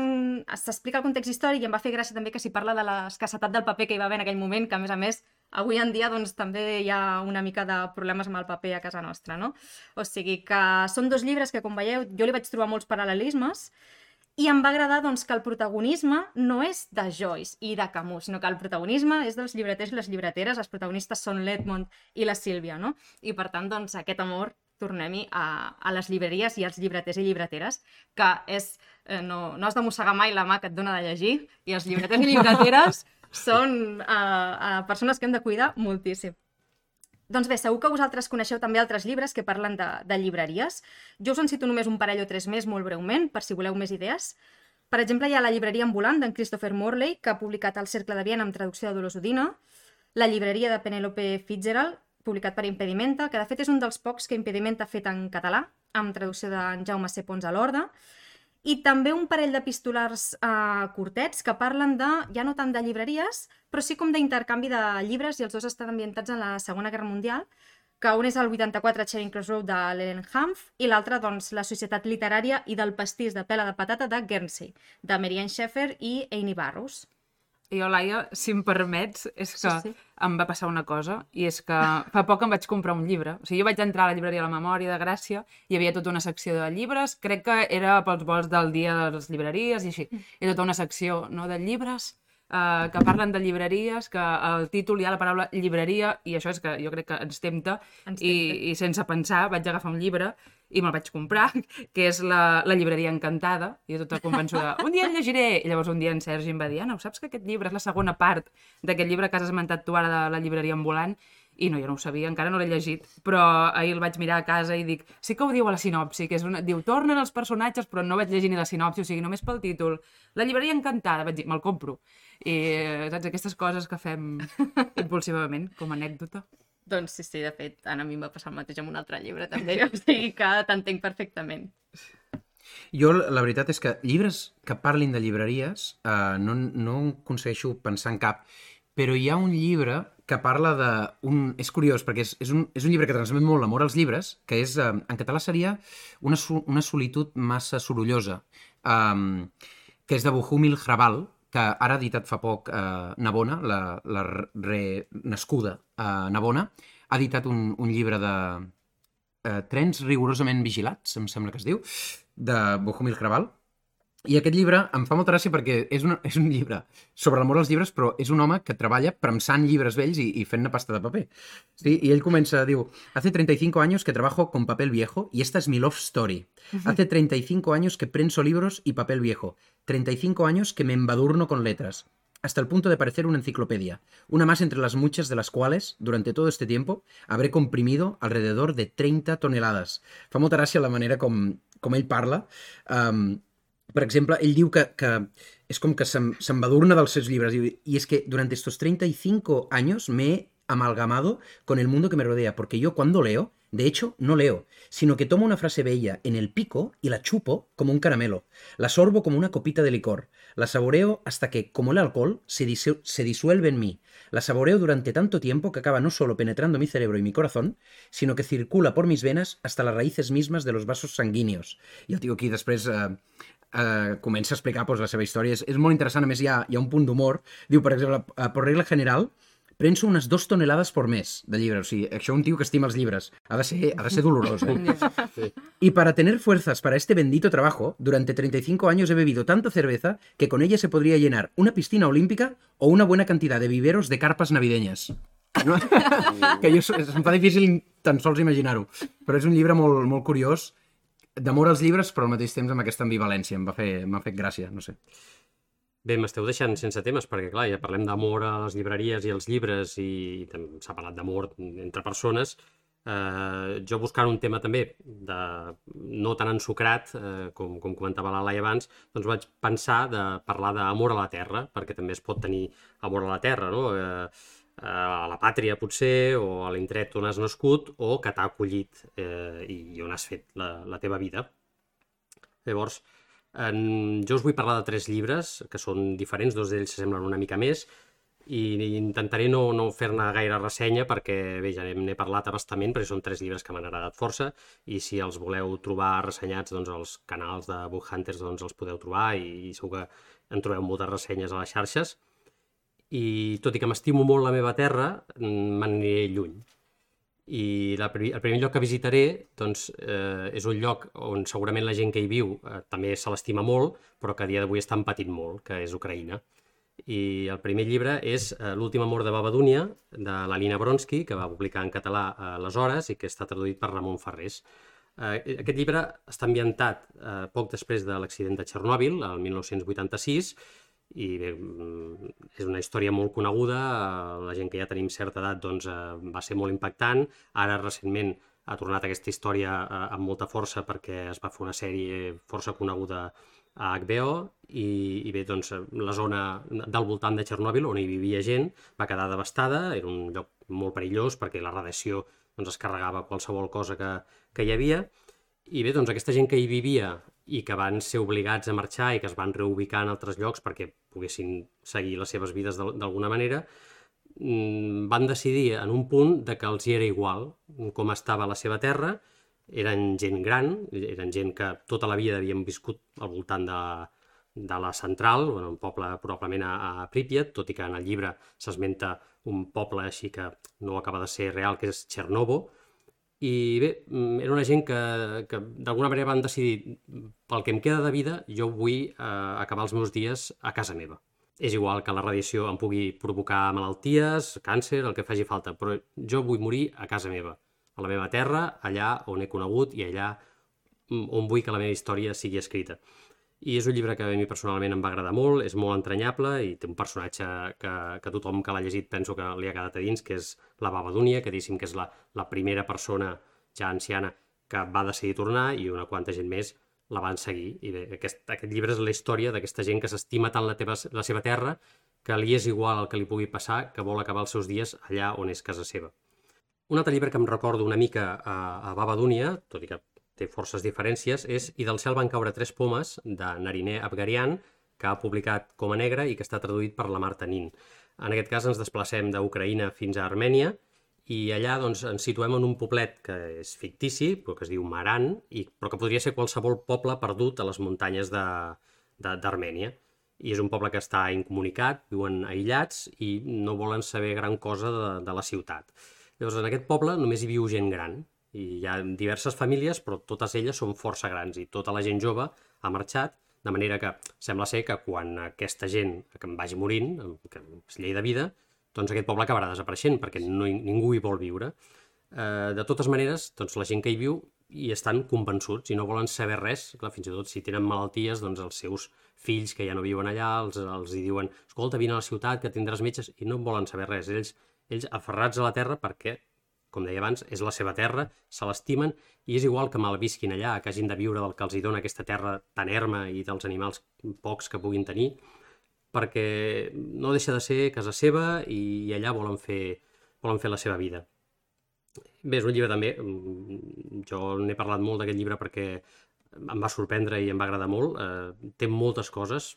s'explica el context històric i em va fer gràcia també que s'hi parla de l'escassetat del paper que hi va haver en aquell moment, que a més a més avui en dia doncs, també hi ha una mica de problemes amb el paper a casa nostra, no? O sigui que són dos llibres que, com veieu, jo li vaig trobar molts paral·lelismes i em va agradar doncs, que el protagonisme no és de Joyce i de Camus, sinó que el protagonisme és dels llibreters i les llibreteres, els protagonistes són l'Edmond i la Sílvia, no? I per tant, doncs, aquest amor tornem-hi a, a les llibreries i als llibreters i llibreteres, que és, eh, no, no has de mossegar mai la mà que et dona de llegir, i els llibreters i llibreteres són eh, eh, persones que hem de cuidar moltíssim. Doncs bé, segur que vosaltres coneixeu també altres llibres que parlen de, de llibreries. Jo us en cito només un parell o tres més molt breument, per si voleu més idees. Per exemple, hi ha la llibreria ambulant d'en Christopher Morley, que ha publicat El cercle de Viena amb traducció de Dolors Udina, la llibreria de Penelope Fitzgerald, publicat per Impedimenta, que de fet és un dels pocs que Impedimenta ha fet en català, amb traducció d'en Jaume C. Pons a l'Orde, i també un parell d'epistolars eh, curtets que parlen de, ja no tant de llibreries, però sí com d'intercanvi de llibres i els dos estan ambientats en la Segona Guerra Mundial, que un és el 84 Charing Cross Road de l'Ellen Humph i l'altre, doncs, la Societat Literària i del pastís de pela de patata de Guernsey, de Marianne Sheffer i Amy Barrows. I jo, Laia, si em permets, és que Sí, sí. em va passar una cosa, i és que fa poc em vaig comprar un llibre. O sigui, jo vaig entrar a la llibreria La Memòria de Gràcia, hi havia tota una secció de llibres, crec que era pels vols del dia de les llibreries i així. I tota una secció no, de llibres eh, que parlen de llibreries, que al títol hi ha la paraula llibreria, i això és que jo crec que ens tempta, Ens i, tempta. i sense pensar vaig agafar un llibre i me'l vaig comprar, que és la, la llibreria encantada, i jo tota convençuda, un dia el llegiré, i llavors un dia en Sergi em va dir, Anna, saps que aquest llibre és la segona part d'aquest llibre que has esmentat tu ara de la llibreria ambulant? I no, jo no ho sabia, encara no l'he llegit, però ahir el vaig mirar a casa i dic, sí que ho diu a la sinopsi, que és una... diu, tornen els personatges, però no vaig llegir ni la sinopsi, o sigui, només pel títol. La llibreria encantada, vaig dir, me'l compro. I, eh, saps, aquestes coses que fem impulsivament, com a anècdota. Doncs sí, sí, de fet, a mi em va passar el mateix amb un altre llibre també, o sigui que t'entenc perfectament. Jo, la veritat és que llibres que parlin de llibreries eh, no, no en aconsegueixo pensar en cap, però hi ha un llibre que parla de... Un... És curiós, perquè és, és, un, és un llibre que transmet molt l'amor als llibres, que és, eh, en català seria una, so- una solitud massa sorollosa, um, que és de Bohumil Hrabal, que ara ha editat fa poc eh, Navona, la, la renascuda eh, Navona, ha editat un, un llibre de eh, trens rigorosament vigilats, em sembla que es diu, de Bohumil Hrabal, i aquest llibre em fa molta gràcia perquè és un, és un llibre sobre l'amor als llibres, però és un home que treballa premsant llibres vells i, i fent-ne pasta de paper. Sí? I ell comença, diu, hace 35 años que trabajo con papel viejo y esta es mi love story. Hace 35 años que prenso libros y papel viejo. 35 años que me embadurno con letras. Hasta el punto de parecer una enciclopedia. Una más entre las muchas de las cuales, durante todo este tiempo, habré comprimido alrededor de 30 toneladas. Fa molta gràcia la manera com, com ell parla. Um, per exemple, ell diu que, que és que se'm- s'embadurna dels seus llibres. I, i és que durant estos 35 años me he amalgamado con el mundo que me rodea, porque yo cuando leo, de hecho, no leo, sino que tomo una frase bella en el pico y la chupo como un caramelo, la sorbo como una copita de licor, la saboreo hasta que, como el alcohol, se, disu- se disuelve en mí, la saboreo durante tanto tiempo que acaba no solo penetrando mi cerebro y mi corazón, sino que circula por mis venas hasta las raíces mismas de los vasos sanguíneos. I el tio aquí eh, eh, comença a explicar pues, la seva història. És, és molt interessant, a més hi ha, hi ha un punt d'humor. Diu, per exemple, por regla general, prenso unes dos tonelades por mes de llibres. O sigui, això un tio que estima els llibres. Ha de ser, ha de ser dolorós, eh? Y para tener fuerzas para este bendito trabajo, durante 35 años he bebido tanta cerveza que con ella se podría llenar una piscina olímpica o una buena cantidad de viveros de carpas navideñas. No? que jo, em fa difícil tan sols imaginar-ho. Però és un llibre molt, molt curiós, d'amor als llibres, però al mateix temps amb aquesta ambivalència. Em va fer, m'ha fet gràcia, no sé. Bé, m'esteu deixant sense temes, perquè clar, ja parlem d'amor a les llibreries i als llibres i també s'ha parlat d'amor entre persones. Eh, jo buscant un tema també de no tan ensucrat, eh, com, com comentava la Laia abans, doncs vaig pensar de parlar d'amor a la terra, perquè també es pot tenir amor a la terra, no? Eh, a la pàtria potser, o a l'indret on has nascut, o que t'ha acollit eh, i on has fet la, la teva vida. Llavors, en... jo us vull parlar de tres llibres que són diferents, dos d'ells s'assemblen una mica més, i intentaré no, no fer-ne gaire ressenya perquè, bé, ja n'he parlat abastament, perquè són tres llibres que m'han agradat força, i si els voleu trobar ressenyats, doncs els canals de Book Hunters doncs, els podeu trobar i, i segur que en trobeu moltes ressenyes a les xarxes. I tot i que m'estimo molt la meva terra, mm, me n'aniré lluny. I la, el primer lloc que visitaré doncs, eh, és un lloc on segurament la gent que hi viu eh, també se l'estima molt, però que a dia d'avui està patint molt, que és Ucraïna. I el primer llibre és eh, L'últim amor de Babadúnia, de l'Alina Bronsky, que va publicar en català eh, aleshores i que està traduït per Ramon Ferrés. Eh, aquest llibre està ambientat eh, poc després de l'accident de Txernòbil, el 1986, i bé, mm, és una història molt coneguda, la gent que ja tenim certa edat doncs, eh, va ser molt impactant, ara recentment ha tornat aquesta història eh, amb molta força perquè es va fer una sèrie força coneguda a HBO i, i bé, doncs, la zona del voltant de Txernòbil on hi vivia gent va quedar devastada, era un lloc molt perillós perquè la radiació doncs, es carregava qualsevol cosa que, que hi havia. I bé, doncs aquesta gent que hi vivia i que van ser obligats a marxar i que es van reubicar en altres llocs perquè poguessin seguir les seves vides d'al- d'alguna manera, mm, van decidir en un punt de que els hi era igual com estava la seva terra, eren gent gran, eren gent que tota la vida havien viscut al voltant de, de la central, bueno, un poble probablement a, a Pripyat, tot i que en el llibre s'esmenta un poble així que no acaba de ser real, que és Chernovo, i bé, mm, era una gent que, que d'alguna manera van decidir pel que em queda de vida, jo vull eh, acabar els meus dies a casa meva. És igual que la radiació em pugui provocar malalties, càncer, el que faci falta, però jo vull morir a casa meva, a la meva terra, allà on he conegut i allà mm, on vull que la meva història sigui escrita. I és un llibre que a mi personalment em va agradar molt, és molt entranyable i té un personatge que, que tothom que l'ha llegit penso que li ha quedat a dins, que és la Baba Dúnia, que diguéssim que és la, la primera persona ja anciana que va decidir tornar i una quanta gent més la van seguir. I bé, aquest, aquest llibre és la història d'aquesta gent que s'estima tant la, teva, la seva terra que li és igual el que li pugui passar, que vol acabar els seus dies allà on és casa seva. Un altre llibre que em recordo una mica a, a Baba Dúnia, tot i que té forces diferències, és I del cel van caure tres pomes, de Nariné Abgarian, que ha publicat Com a negre i que està traduït per la Marta Nin. En aquest cas ens desplacem d'Ucraïna fins a Armènia i allà doncs, ens situem en un poblet que és fictici, però que es diu Maran, i, però que podria ser qualsevol poble perdut a les muntanyes d'Armènia. I és un poble que està incomunicat, viuen aïllats i no volen saber gran cosa de, de la ciutat. Llavors, en aquest poble només hi viu gent gran, i hi ha diverses famílies, però totes elles són força grans i tota la gent jove ha marxat, de manera que sembla ser que quan aquesta gent que vagi morint, que és llei de vida, doncs aquest poble acabarà desapareixent perquè no, ningú hi vol viure. Eh, de totes maneres, doncs la gent que hi viu hi estan convençuts i no volen saber res, clar, fins i tot si tenen malalties, doncs els seus fills que ja no viuen allà els, els hi diuen escolta, vine a la ciutat que tindràs metges i no volen saber res. Ells, ells aferrats a la terra perquè com deia abans, és la seva terra, se l'estimen i és igual que malvisquin allà, que hagin de viure del que els hi dona aquesta terra tan erma i dels animals pocs que puguin tenir, perquè no deixa de ser casa seva i allà volen fer, volen fer la seva vida. Bé, és un llibre també, mm, jo n'he parlat molt d'aquest llibre perquè em va sorprendre i em va agradar molt. Eh, té moltes coses,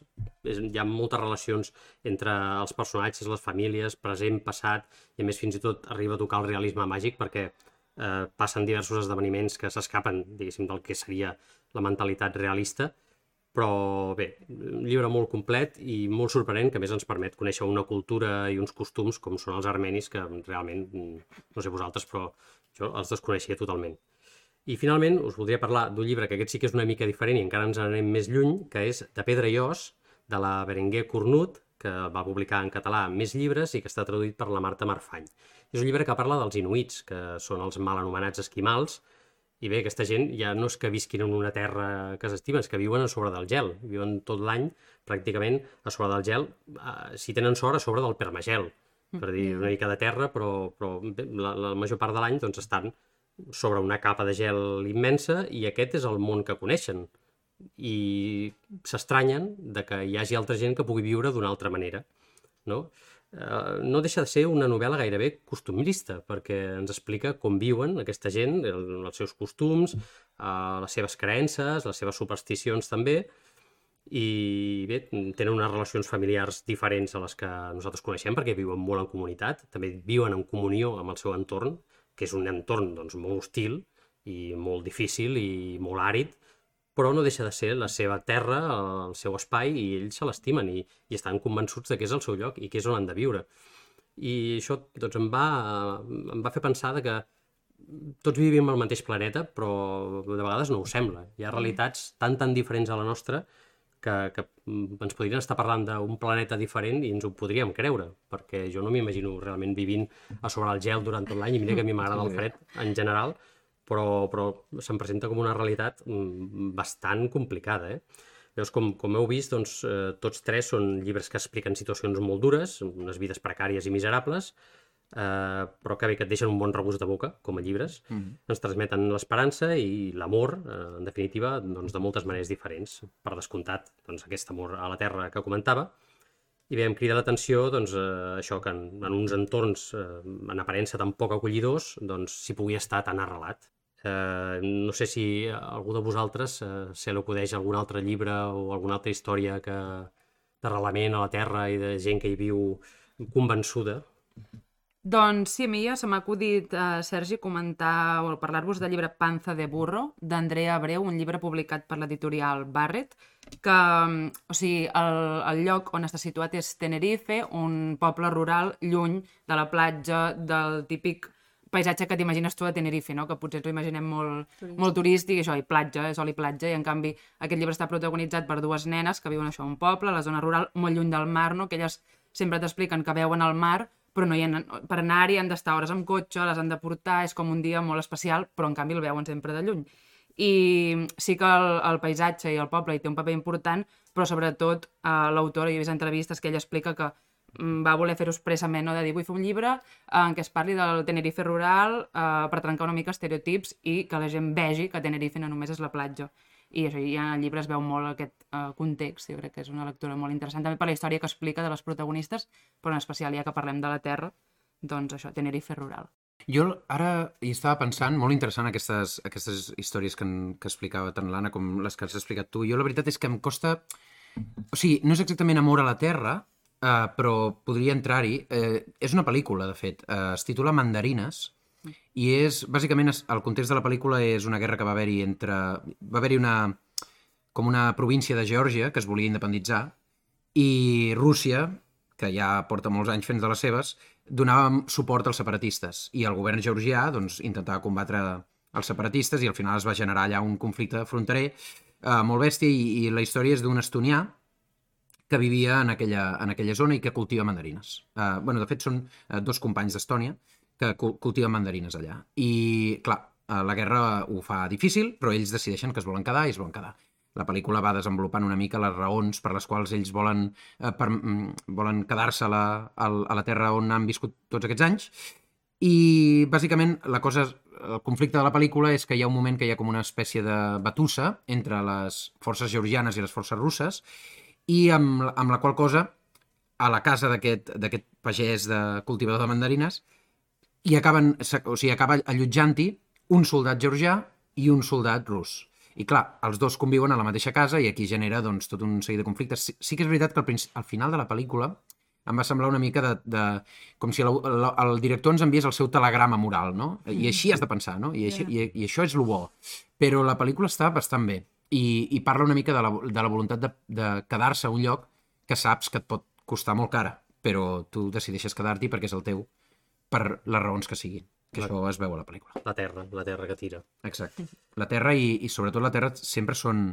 és, hi ha moltes relacions entre els personatges, les famílies, present, passat, i a més fins i tot arriba a tocar el realisme màgic perquè eh, passen diversos esdeveniments que s'escapen, diguéssim, del que seria la mentalitat realista, però bé, un llibre molt complet i molt sorprenent, que més ens permet conèixer una cultura i uns costums com són els armenis, que realment, no sé vosaltres, però jo els desconeixia totalment. I finalment us voldria parlar d'un llibre que aquest sí que és una mica diferent i encara ens anem més lluny, que és De pedra i os, de la Berenguer Cornut, que va publicar en català més llibres i que està traduït per la Marta Marfany. És un llibre que parla dels inuits, que són els mal anomenats esquimals, i bé, aquesta gent ja no és que visquin en una terra que s'estimen, és que viuen a sobre del gel. Viuen tot l'any, pràcticament, a sobre del gel, eh, si tenen sort, a sobre del permagel, per dir una mica de terra, però, però bé, la, la major part de l'any doncs, estan sobre una capa de gel immensa i aquest és el món que coneixen. I s'estranyen de que hi hagi altra gent que pugui viure d'una altra manera. No? Eh, no deixa de ser una novel·la gairebé costumista, perquè ens explica com viuen aquesta gent, el, els seus costums, eh, les seves creences, les seves supersticions també, i bé, tenen unes relacions familiars diferents a les que nosaltres coneixem perquè viuen molt en comunitat, també viuen en comunió amb el seu entorn, que és un entorn doncs, molt hostil i molt difícil i molt àrid, però no deixa de ser la seva terra, el seu espai, i ells se l'estimen i, i estan convençuts de que és el seu lloc i que és on han de viure. I això doncs, em, va, em va fer pensar de que tots vivim al mateix planeta, però de vegades no ho sembla. Hi ha realitats tan, tan diferents a la nostra que, que ens podrien estar parlant d'un planeta diferent i ens ho podríem creure, perquè jo no m'imagino realment vivint a sobre el gel durant tot l'any, i mira que a mi m'agrada el fred en general, però, però se'm presenta com una realitat mm, bastant complicada. Eh? Llavors, com, com heu vist, doncs, eh, tots tres són llibres que expliquen situacions molt dures, unes vides precàries i miserables, eh, però que bé que et deixen un bon regust de boca, com a llibres, mm -hmm. ens transmeten l'esperança i l'amor, eh, en definitiva, doncs, de moltes maneres diferents. Per descomptat, doncs, aquest amor a la terra que comentava, i bé, em crida l'atenció doncs, eh, això que en, en uns entorns eh, en aparença tan poc acollidors doncs s'hi pugui estar tan arrelat. Eh, no sé si algú de vosaltres eh, se l'ocudeix algun altre llibre o alguna altra història que d'arrelament a la terra i de gent que hi viu convençuda. Doncs sí, a mi ja se m'ha acudit, uh, Sergi, comentar o parlar-vos del llibre Panza de burro, d'Andrea Abreu, un llibre publicat per l'editorial Barrett, que, o sigui, el, el lloc on està situat és Tenerife, un poble rural lluny de la platja, del típic paisatge que t'imagines tu a Tenerife, no? que potser ens ho imaginem molt, turístic. molt turístic, això, i platja, sol i platja, i en canvi aquest llibre està protagonitzat per dues nenes que viuen això a un poble, a la zona rural, molt lluny del mar, no? que elles sempre t'expliquen que veuen el mar, però no hi ha, per anar-hi han d'estar hores amb cotxe, les han de portar, és com un dia molt especial, però en canvi el veuen sempre de lluny. i sí que el, el paisatge i el poble hi té un paper important, però sobretot eh, l'autora, jo he vist entrevistes que ella explica que mm, va voler fer-ho expressament, no? de dir vull fer un llibre eh, en què es parli del Tenerife rural eh, per trencar una mica estereotips i que la gent vegi que Tenerife no només és la platja. I això, i en el llibre es veu molt aquest uh, context, jo crec que és una lectura molt interessant, també per la història que explica de les protagonistes, però en especial ja que parlem de la Terra, doncs això, Tenerife rural. Jo ara hi estava pensant, molt interessant aquestes, aquestes històries que, en, que explicava tant l'Anna com les que has explicat tu. Jo la veritat és que em costa... O sigui, no és exactament amor a la Terra, uh, però podria entrar-hi. Uh, és una pel·lícula, de fet. Uh, es titula Mandarines, i és, bàsicament, el context de la pel·lícula és una guerra que va haver-hi entre... Va haver-hi una... com una província de Geòrgia que es volia independitzar i Rússia, que ja porta molts anys fent de les seves, donava suport als separatistes i el govern georgià doncs, intentava combatre els separatistes i al final es va generar allà un conflicte fronterer eh, molt bèstia i, i la història és d'un estonià que vivia en aquella, en aquella zona i que cultiva mandarines. Uh, bueno, de fet, són uh, dos companys d'Estònia que cu cultiven mandarines allà. I, clar, uh, la guerra ho fa difícil, però ells decideixen que es volen quedar i es volen quedar. La pel·lícula va desenvolupant una mica les raons per les quals ells volen, eh, per, mm, volen quedar-se a, la, a, la terra on han viscut tots aquests anys. I, bàsicament, la cosa, el conflicte de la pel·lícula és que hi ha un moment que hi ha com una espècie de batussa entre les forces georgianes i les forces russes i amb, amb la qual cosa a la casa d'aquest pagès de cultivador de mandarines i acaben, o sigui, acaba allotjant-hi un soldat georgià i un soldat rus. I clar, els dos conviuen a la mateixa casa i aquí genera doncs, tot un seguit de conflictes. Sí, sí que és veritat que al, al final de la pel·lícula em va semblar una mica de... de com si la, la, el director ens enviés el seu telegrama moral, no? I així has de pensar, no? I, així, i, i això és el bo. Però la pel·lícula està bastant bé i, i parla una mica de la, de la voluntat de, de quedar-se a un lloc que saps que et pot costar molt cara, però tu decideixes quedar-t'hi perquè és el teu, per les raons que siguin. Que Clar. això es veu a la pel·lícula. La terra, la terra que tira. Exacte. La Terra i, i sobretot la Terra sempre són...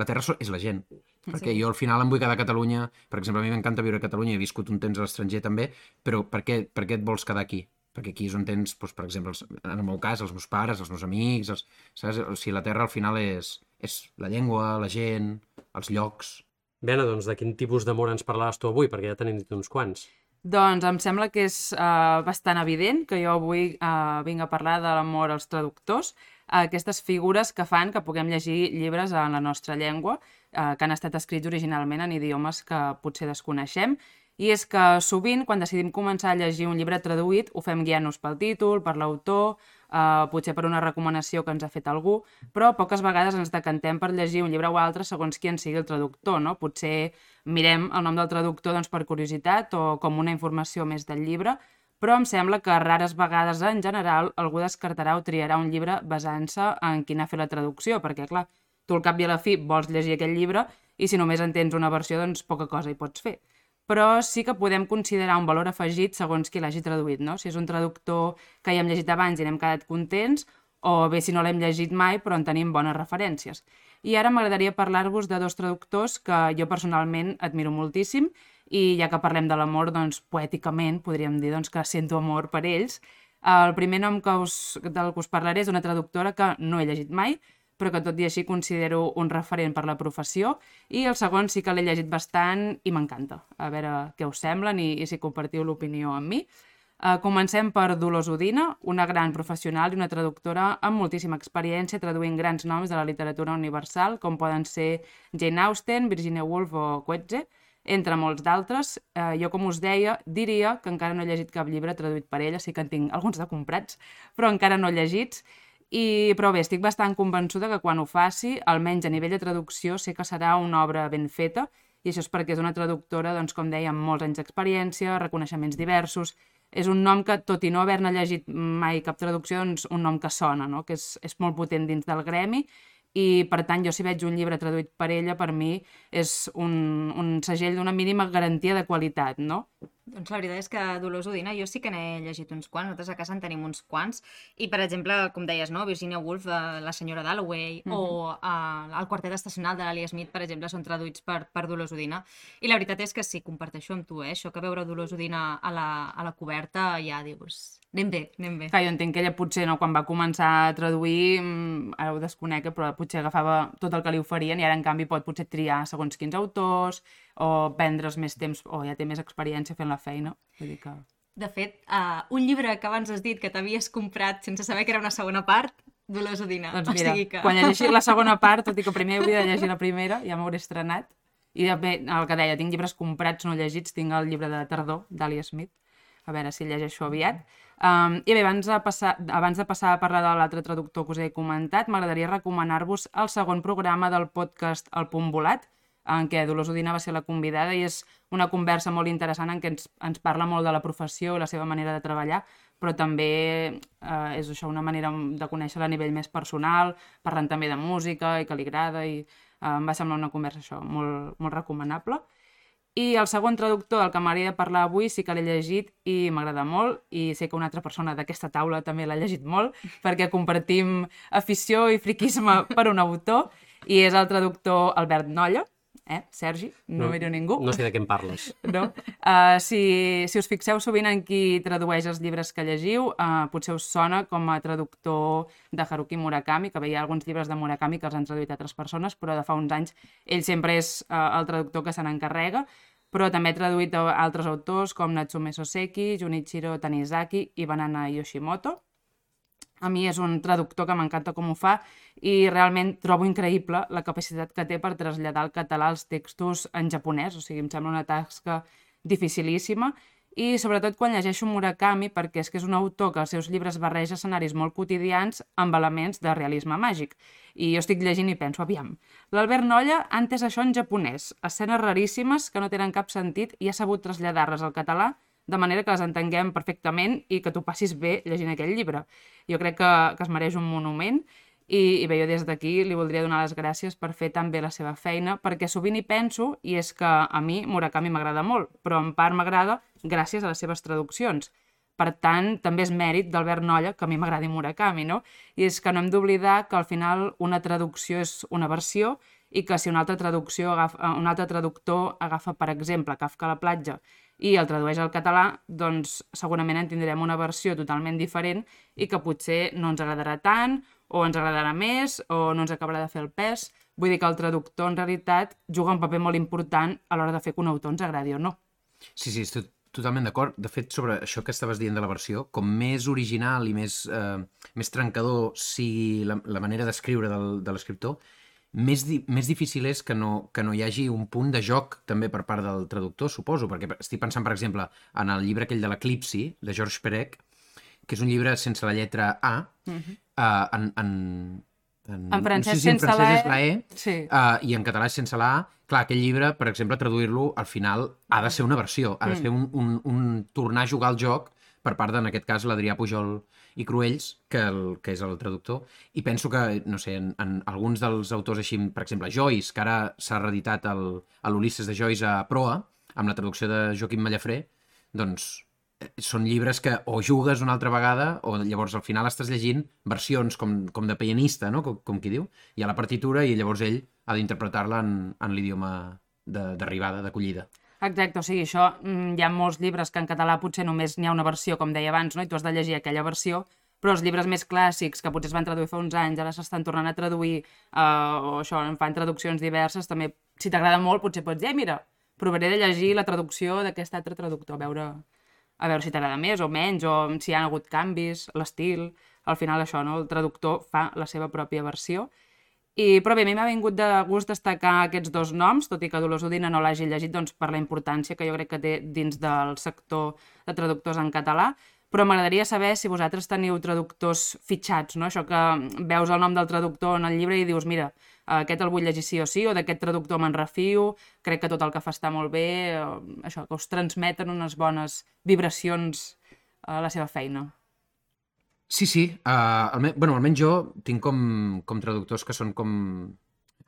La Terra és la gent. Perquè Sí. jo al final em vull quedar a Catalunya. Per exemple, a mi m'encanta viure a Catalunya, he viscut un temps a l'estranger també, però per què, per què et vols quedar aquí? Perquè aquí és on tens, doncs, per exemple, els, en el meu cas, els meus pares, els meus amics, els, saps? O sigui, la Terra al final és, és la llengua, la gent, els llocs... Bé, Anna, doncs de quin tipus d'amor ens parlaves tu avui? Perquè ja tenim dit uns quants. Doncs em sembla que és uh, bastant evident que jo avui uh, vinc a parlar de l'amor als traductors, uh, aquestes figures que fan que puguem llegir llibres en la nostra llengua, uh, que han estat escrits originalment en idiomes que potser desconeixem, i és que sovint, quan decidim començar a llegir un llibre traduït, ho fem guiant-nos pel títol, per l'autor, eh, potser per una recomanació que ens ha fet algú, però poques vegades ens decantem per llegir un llibre o altre segons qui en sigui el traductor, no? Potser mirem el nom del traductor doncs, per curiositat o com una informació més del llibre, però em sembla que rares vegades en general algú descartarà o triarà un llibre basant-se en qui n'ha fet la traducció, perquè clar, tu al cap i a la fi vols llegir aquell llibre i si només en tens una versió, doncs poca cosa hi pots fer però sí que podem considerar un valor afegit segons qui l'hagi traduït, no? Si és un traductor que ja hem llegit abans i n'hem quedat contents, o bé si no l'hem llegit mai però en tenim bones referències. I ara m'agradaria parlar-vos de dos traductors que jo personalment admiro moltíssim i ja que parlem de l'amor, doncs poèticament podríem dir doncs, que sento amor per ells. El primer nom que us, del que us parlaré és una traductora que no he llegit mai, però que tot i així considero un referent per la professió, i el segon sí que l'he llegit bastant i m'encanta. A veure què us semblen i, i si compartiu l'opinió amb mi. Uh, comencem per Dolors Udina, una gran professional i una traductora amb moltíssima experiència traduint grans noms de la literatura universal, com poden ser Jane Austen, Virginia Woolf o Coetze, entre molts d'altres. Eh, jo, com us deia, diria que encara no he llegit cap llibre traduït per ella, sí que en tinc alguns de comprats, però encara no llegits. I, però bé, estic bastant convençuda que quan ho faci, almenys a nivell de traducció, sé que serà una obra ben feta, i això és perquè és una traductora, doncs, com deia, amb molts anys d'experiència, reconeixements diversos, és un nom que, tot i no haver-ne llegit mai cap traducció, doncs un nom que sona, no? que és, és molt potent dins del gremi, i per tant jo si veig un llibre traduït per ella, per mi és un, un segell d'una mínima garantia de qualitat, no? Doncs la veritat és que Dolors Udina jo sí que n'he llegit uns quants, nosaltres a casa en tenim uns quants, i per exemple, com deies, no? Virginia Woolf, de La senyora Dalloway, mm -hmm. o uh, El quartet estacional de l'Ali Smith, per exemple, són traduïts per, per Dolors Udina. I la veritat és que sí, comparteixo amb tu, eh? això que veure Dolors Udina a la, a la coberta ja dius, anem bé, anem bé. Clar, jo entenc que ella potser, no, quan va començar a traduir, mm, ara ho desconec, eh, però potser agafava tot el que li oferien i ara, en canvi, pot potser triar segons quins autors o prendre's més temps, o ja té més experiència fent la feina. Vull dir que... De fet, uh, un llibre que abans has dit que t'havies comprat sense saber que era una segona part, Dolors Udina. Doncs mira, o sigui que... quan llegeixi la segona part, tot i que primer hauria de llegir la primera, ja m'hauré estrenat. I també, el que deia, tinc llibres comprats no llegits, tinc el llibre de Tardor, d'Ali Smith, a veure si llegeixo aviat. Um, I bé, abans de, passar, abans de passar a parlar de l'altre traductor que us he comentat, m'agradaria recomanar-vos el segon programa del podcast El Punt Volat, en què Dolors Udina va ser la convidada i és una conversa molt interessant en què ens, ens parla molt de la professió i la seva manera de treballar, però també eh, és això una manera de conèixer-la a nivell més personal, parlant també de música i que li agrada i eh, em va semblar una conversa això molt, molt recomanable. I el segon traductor del que m'agradaria parlar avui sí que l'he llegit i m'agrada molt i sé que una altra persona d'aquesta taula també l'ha llegit molt perquè compartim afició i friquisme per un autor i és el traductor Albert Nolla, eh, Sergi? No, no miro ningú. No sé de què em parles. No? Uh, si, si us fixeu sovint en qui tradueix els llibres que llegiu, uh, potser us sona com a traductor de Haruki Murakami, que veia alguns llibres de Murakami que els han traduït altres persones, però de fa uns anys ell sempre és uh, el traductor que se n'encarrega, però també ha traduït altres autors com Natsume Soseki, Junichiro Tanizaki i Banana Yoshimoto. A mi és un traductor que m'encanta com ho fa i realment trobo increïble la capacitat que té per traslladar al català els textos en japonès, o sigui, em sembla una tasca dificilíssima. I sobretot quan llegeixo Murakami perquè és que és un autor que els seus llibres barreja escenaris molt quotidians amb elements de realisme màgic. I jo estic llegint i penso, aviam, l'Albert Nolla ha entès això en japonès, escenes raríssimes que no tenen cap sentit i ha sabut traslladar-les al català de manera que les entenguem perfectament i que tu passis bé llegint aquell llibre. Jo crec que, que es mereix un monument i, i bé, jo des d'aquí li voldria donar les gràcies per fer tan bé la seva feina, perquè sovint hi penso, i és que a mi Murakami m'agrada molt, però en part m'agrada gràcies a les seves traduccions. Per tant, també és mèrit d'Albert Nolla que a mi m'agradi Murakami, no? I és que no hem d'oblidar que al final una traducció és una versió i que si una altra traducció agafa, un altre traductor agafa, per exemple, Kafka a la platja i el tradueix al català, doncs segurament en tindrem una versió totalment diferent i que potser no ens agradarà tant, o ens agradarà més, o no ens acabarà de fer el pes. Vull dir que el traductor, en realitat, juga un paper molt important a l'hora de fer que un autor ens agradi o no. Sí, sí, estic totalment d'acord. De fet, sobre això que estaves dient de la versió, com més original i més, eh, més trencador sigui la, la manera d'escriure de l'escriptor, més, di més difícil és que no, que no hi hagi un punt de joc també per part del traductor, suposo, perquè estic pensant, per exemple, en el llibre aquell de l'Eclipsi, de George Perec, que és un llibre sense la lletra A, uh -huh. uh, en, en, en, en francès no sé si en sense francès la E, és la E sí. uh, i en català és sense la A. Clar, aquell llibre, per exemple, traduir-lo, al final ha de ser una versió, ha de mm. ser un, un, un tornar a jugar al joc per part, en aquest cas, l'Adrià Pujol i Cruells, que, el, que és el traductor, i penso que, no sé, en, en alguns dels autors així, per exemple, Joyce, que ara s'ha reeditat l'Ulisses de Joyce a Proa, amb la traducció de Joaquim Mallafré, doncs eh, són llibres que o jugues una altra vegada o llavors al final estàs llegint versions com, com de pianista, no? com, com qui diu, hi ha la partitura i llavors ell ha d'interpretar-la en, en l'idioma d'arribada, d'acollida. Exacte, o sigui, això, mm, hi ha molts llibres que en català potser només n'hi ha una versió, com deia abans, no? i tu has de llegir aquella versió, però els llibres més clàssics, que potser es van traduir fa uns anys, ara s'estan tornant a traduir, eh, o això, en fan traduccions diverses, també, si t'agrada molt, potser pots dir, eh, mira, provaré de llegir la traducció d'aquest altre traductor, a veure, a veure si t'agrada més o menys, o si hi ha hagut canvis, l'estil, al final això, no? el traductor fa la seva pròpia versió, i, però bé, a mi m'ha vingut de gust destacar aquests dos noms, tot i que Dolors Udina no l'hagi llegit doncs, per la importància que jo crec que té dins del sector de traductors en català, però m'agradaria saber si vosaltres teniu traductors fitxats, no? això que veus el nom del traductor en el llibre i dius, mira, aquest el vull llegir sí o sí, o d'aquest traductor me'n refio, crec que tot el que fa està molt bé, això, que us transmeten unes bones vibracions a la seva feina. Sí, sí. Uh, almen bueno, almenys jo tinc com, com traductors que són com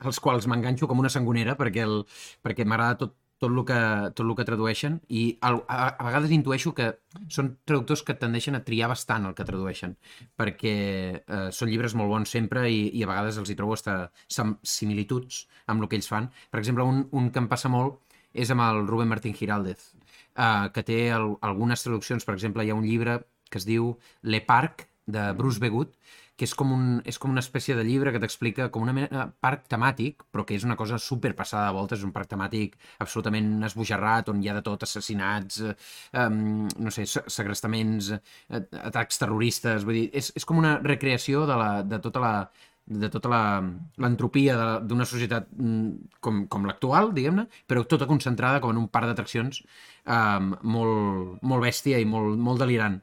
els quals m'enganxo com una sangonera perquè, el, perquè m'agrada tot, tot el que, tot el que tradueixen i a, a, a vegades intueixo que són traductors que tendeixen a triar bastant el que tradueixen perquè eh, són llibres molt bons sempre i, i a vegades els hi trobo hasta similituds amb el que ells fan. Per exemple, un, un que em passa molt és amb el Rubén Martín Giraldez, eh, que té el, algunes traduccions. Per exemple, hi ha un llibre que es diu Le Parc, de Bruce Begut, que és com, un, és com una espècie de llibre que t'explica com una mena, parc temàtic, però que és una cosa super passada de voltes, és un parc temàtic absolutament esbojarrat, on hi ha de tot, assassinats, eh, um, no sé, se- segrestaments, eh, atacs terroristes, vull dir, és, és com una recreació de, la, de tota la de tota l'entropia d'una societat mm, com, com l'actual, diguem-ne, però tota concentrada com en un parc d'atraccions um, molt, molt bèstia i molt, molt delirant.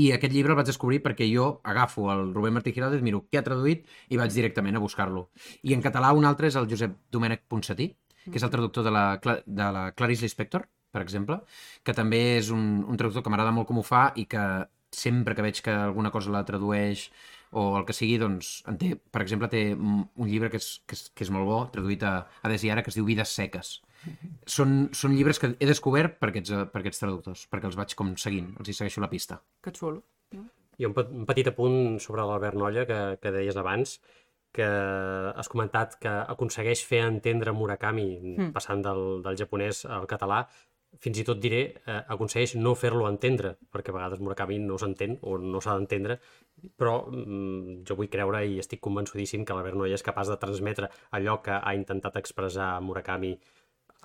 I aquest llibre el vaig descobrir perquè jo agafo el Rubén Martí Giraldez, miro què ha traduït i vaig directament a buscar-lo. I en català un altre és el Josep Domènec Ponsatí, que és el traductor de la, de la Clarice Lispector, per exemple, que també és un, un traductor que m'agrada molt com ho fa i que sempre que veig que alguna cosa la tradueix o el que sigui, doncs, en té, per exemple, té un llibre que és, que és, que és molt bo, traduït a, a Des i Ara, que es diu Vides seques. Són, són llibres que he descobert per aquests, eh, per aquests traductors, perquè els vaig com seguint, els hi segueixo la pista. Que xulo. I un, un petit apunt sobre l'Albert Nolla que, que deies abans, que has comentat que aconsegueix fer entendre Murakami mm. passant del, del japonès al català, fins i tot diré, eh, aconsegueix no fer-lo entendre, perquè a vegades Murakami no s'entén o no s'ha d'entendre, però mm, jo vull creure i estic convençudíssim que l'Albert Noia és capaç de transmetre allò que ha intentat expressar Murakami,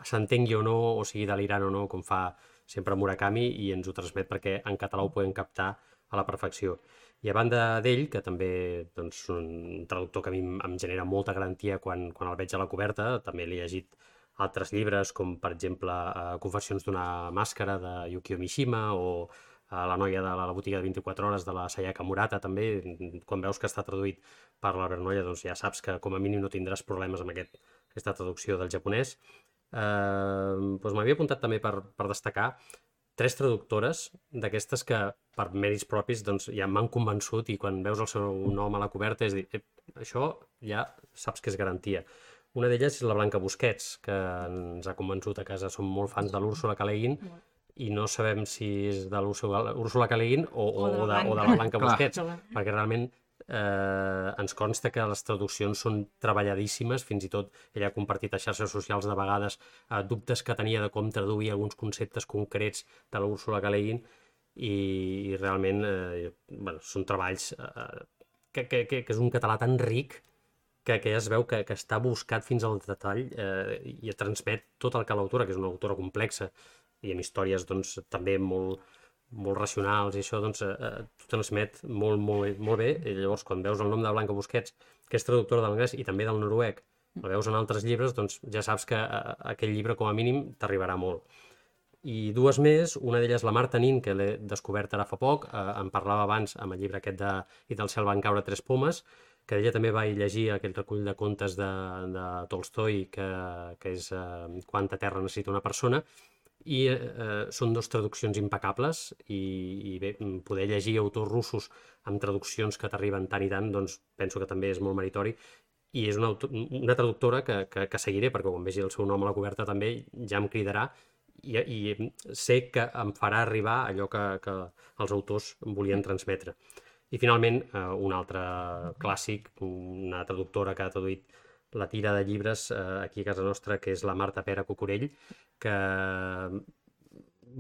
s'entengui o no, o sigui delirant o no, com fa sempre Murakami, i ens ho transmet perquè en català ho podem captar a la perfecció. I a banda d'ell, que també doncs, un traductor que a mi em- genera molta garantia quan, quan el veig a la coberta, també l'he llegit altres llibres, com per exemple eh, Confessions d'una màscara de Yukio Mishima o eh, La noia de la, la botiga de 24 hores de la Sayaka Murata també, quan veus que està traduït per l'Albert Noia, doncs ja saps que com a mínim no tindràs problemes amb aquest, aquesta traducció del japonès. Eh, doncs m'havia apuntat també per, per destacar tres traductores d'aquestes que per mèrits propis doncs, ja m'han convençut i quan veus el seu nom a la coberta és dir, "Ep, això ja saps que és garantia. Una d'elles és la Blanca Busquets, que ens ha convençut a casa, som molt fans de l'Úrsula K. Le Guin i no sabem si és de l'Úrsula Úrsula K. Le Guin o, o, O de la de, o de la Blanca Clar. Busquets, perquè realment eh, ens consta que les traduccions són treballadíssimes, fins i tot ella ha compartit a xarxes socials de vegades eh, dubtes que tenia de com traduir alguns conceptes concrets de l'Úrsula K. Le Guin i, i realment eh, bueno, són treballs eh, que, que, que, que és un català tan ric que, que ja es veu que, que està buscat fins al detall eh, i transmet tot el que l'autora, que és una autora complexa i amb històries doncs, també molt, molt racionals i això doncs, eh, t'ho transmet molt, molt, molt bé. I llavors, quan veus el nom de Blanca Busquets, que és traductora de l'anglès i també del noruec, el veus en altres llibres, doncs ja saps que eh, aquell llibre, com a mínim, t'arribarà molt. I dues més, una d'elles la Marta Nin, que l'he descobert ara fa poc, eh, en parlava abans amb el llibre aquest de I del cel van caure tres pomes, que ella també va llegir aquell recull de contes de, de Tolstoi, que, que és eh, Quanta terra necessita una persona, i eh, són dos traduccions impecables i, i bé, mm, poder llegir autors russos amb traduccions que t'arriben tant i tant, doncs penso que també és molt meritori i és una, una traductora que, que, que seguiré perquè quan vegi el seu nom a la coberta també ja em cridarà i, i sé que em farà arribar allò que, que els autors volien transmetre. I finalment, eh, un altre clàssic, una traductora que ha traduït la tira de llibres eh, aquí a casa nostra, que és la Marta Pera Cucurell, que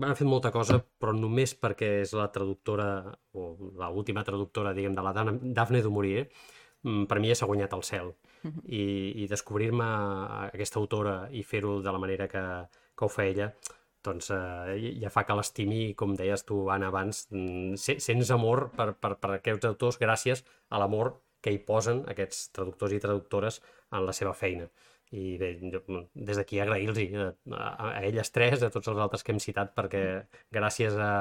ha fet molta cosa, però només perquè és la traductora, o l'última traductora, diguem, de la Daphne du Maurier, mm, per mi ja s'ha guanyat el cel. I, i descobrir-me aquesta autora i fer-ho de la manera que, que ho fa ella, doncs eh, ja fa que l'estimi, com deies tu, Anna, abans, mm, se- sents amor per, per, per aquests autors gràcies a l'amor que hi posen aquests traductors i traductores en la seva feina. I bé, jo, mm, des d'aquí agrair-los a, a, a elles tres, a tots els altres que hem citat, perquè gràcies a,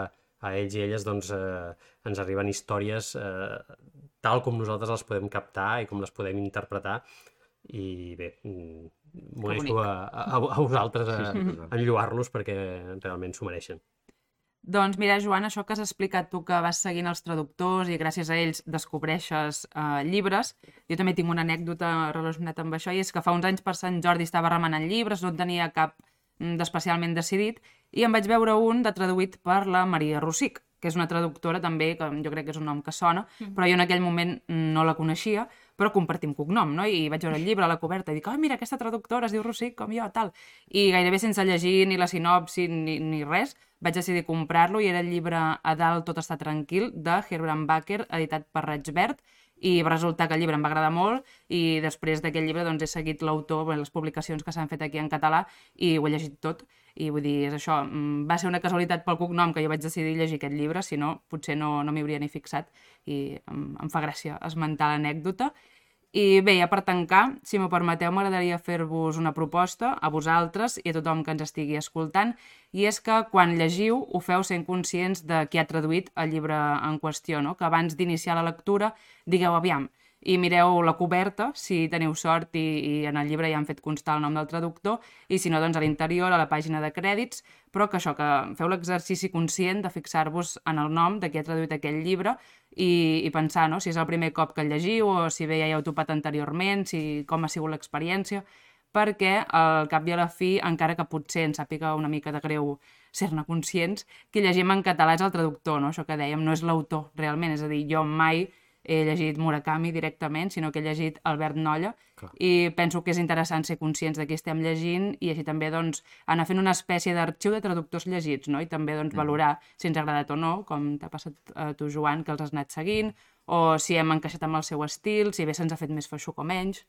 a ells i elles doncs, eh, ens arriben històries eh, tal com nosaltres les podem captar i com les podem interpretar i bé, mm, deixo a, a, a vosaltres a, a enlluar-los perquè realment s'ho mereixen. Doncs mira, Joan, això que has explicat tu que vas seguint els traductors i gràcies a ells descobreixes eh, llibres, jo també tinc una anècdota relacionada amb això i és que fa uns anys per Sant Jordi estava remenant llibres, no en tenia cap mm, d'especialment decidit, i em vaig veure un de traduït per la Maria Rossic, que és una traductora també, que jo crec que és un nom que sona, mm. però jo en aquell moment no la coneixia, però compartim cognom, no? I vaig veure el llibre a la coberta i dic, oh, mira, aquesta traductora es diu Rossic, com jo, tal. I gairebé sense llegir ni la sinopsi ni, ni res, vaig decidir comprar-lo i era el llibre A dalt tot està tranquil, de Herbrand Baker, editat per Raig Verd, i va resultar que el llibre em va agradar molt i després d'aquest llibre doncs, he seguit l'autor, les publicacions que s'han fet aquí en català i ho he llegit tot. I vull dir, és això, mm, va ser una casualitat pel cognom que jo vaig decidir llegir aquest llibre, si no, potser no, no m'hi hauria ni fixat i em, em fa gràcia esmentar l'anècdota i bé, ja per tancar, si m'ho permeteu, m'agradaria fer-vos una proposta a vosaltres i a tothom que ens estigui escoltant, i és que quan llegiu ho feu sent conscients de qui ha traduït el llibre en qüestió, no? que abans d'iniciar la lectura digueu, aviam, i mireu la coberta, si teniu sort i, i en el llibre ja han fet constar el nom del traductor, i si no, doncs a l'interior, a la pàgina de crèdits, però que això, que feu l'exercici conscient de fixar-vos en el nom de qui ha traduït aquell llibre i, i pensar no? si és el primer cop que el llegiu o si bé ja hi heu topat anteriorment, si com ha sigut l'experiència, perquè al cap i a la fi, encara que potser ens sàpiga una mica de greu ser-ne conscients, que llegim en català és el traductor, no? això que dèiem, no és l'autor realment, és a dir, jo mai he llegit Murakami directament, sinó que he llegit Albert Nolla, Clar. i penso que és interessant ser conscients de què estem llegint i així també doncs, anar fent una espècie d'arxiu de traductors llegits, no? i també doncs, mm. valorar si ens ha agradat o no, com t'ha passat a tu, Joan, que els has anat seguint, o si hem encaixat amb el seu estil, si bé se'ns ha fet més feixuc o menys,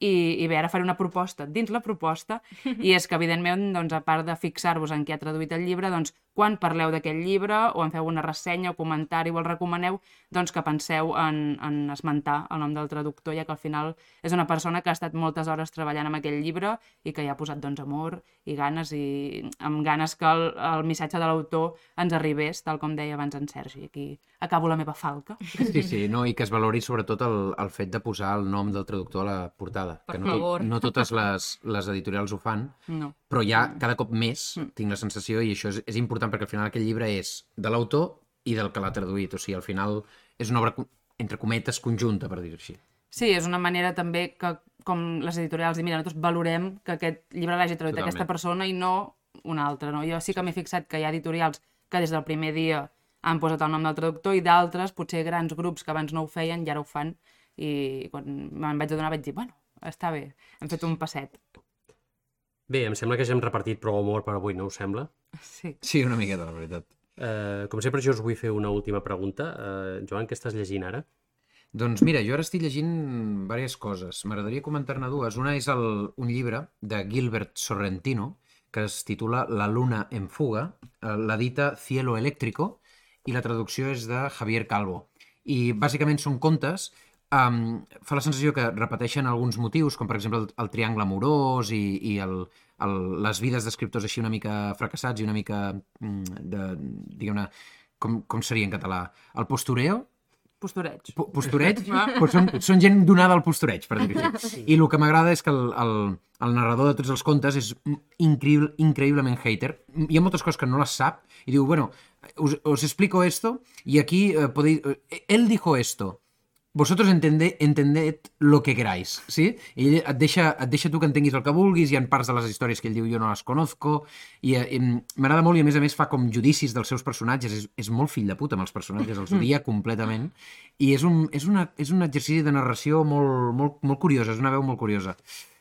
i, i bé, ara faré una proposta dins la proposta, i és que, evidentment, doncs, a part de fixar-vos en qui ha traduït el llibre, doncs, quan parleu d'aquest llibre o en feu una ressenya o comentari o el recomaneu, doncs que penseu en, en esmentar el nom del traductor, ja que al final és una persona que ha estat moltes hores treballant amb aquell llibre i que hi ha posat doncs, amor i ganes i amb ganes que el, el missatge de l'autor ens arribés, tal com deia abans en Sergi. Aquí acabo la meva falca. Sí, sí, no, i que es valori sobretot el, el fet de posar el nom del traductor a la portada. Per que no, favor. no totes les, les editorials ho fan, No. però ja cada cop més Mm. tinc la sensació, i això és, és important perquè al final aquest llibre és de l'autor i del que l'ha traduït, o sigui, al final és una obra, entre cometes, conjunta, per dir-ho així. Sí, és una manera també que, com les editorials, dir, mira, nosaltres valorem que aquest llibre l'hagi traduït Totalment. aquesta persona i no una altra, no? Jo sí que m'he fixat que hi ha editorials que des del primer dia han posat el nom del traductor i d'altres, potser grans grups que abans no ho feien i ara ho fan i quan me'n vaig adonar vaig dir, bueno, està bé, hem fet un passet. Bé, em sembla que ja hem repartit prou amor per avui, no us sembla? Sí. Sí, una miqueta, la veritat. Eh, com sempre, jo us vull fer una última pregunta. Eh, Joan, què estàs llegint ara? Doncs mira, jo ara estic llegint diverses coses. M'agradaria comentar-ne dues. Una és el, un llibre de Gilbert Sorrentino que es titula La luna en fuga, eh, l'edita Cielo Eléctrico i la traducció és de Javier Calvo. I bàsicament són contes um, fa la sensació que repeteixen alguns motius, com per exemple el, el triangle amorós i, i el, el, les vides d'escriptors així una mica fracassats i una mica mm, de, diguem-ne, com, com seria en català? El postureo, Postureig. Po- Postureig? Ah. pues són, són gent donada al postureig, per dir-ho així. I el que m'agrada és que el, el, el narrador de tots els contes és increïble, increïblement hater. Hi ha moltes coses que no les sap i diu, bueno, os, os explico esto y aquí eh, podéis... eh, él dijo esto. Vosotros entende, entended lo que queráis, sí? I ell et deixa, et deixa tu que entenguis el que vulguis, hi ha parts de les històries que ell diu jo no les conozco, i, eh, em, m'agrada molt i a més a més fa com judicis dels seus personatges, és, és molt fill de puta amb els personatges, els odia completament, i és un, és una, és un exercici de narració molt, molt, molt curiosa, és una veu molt curiosa.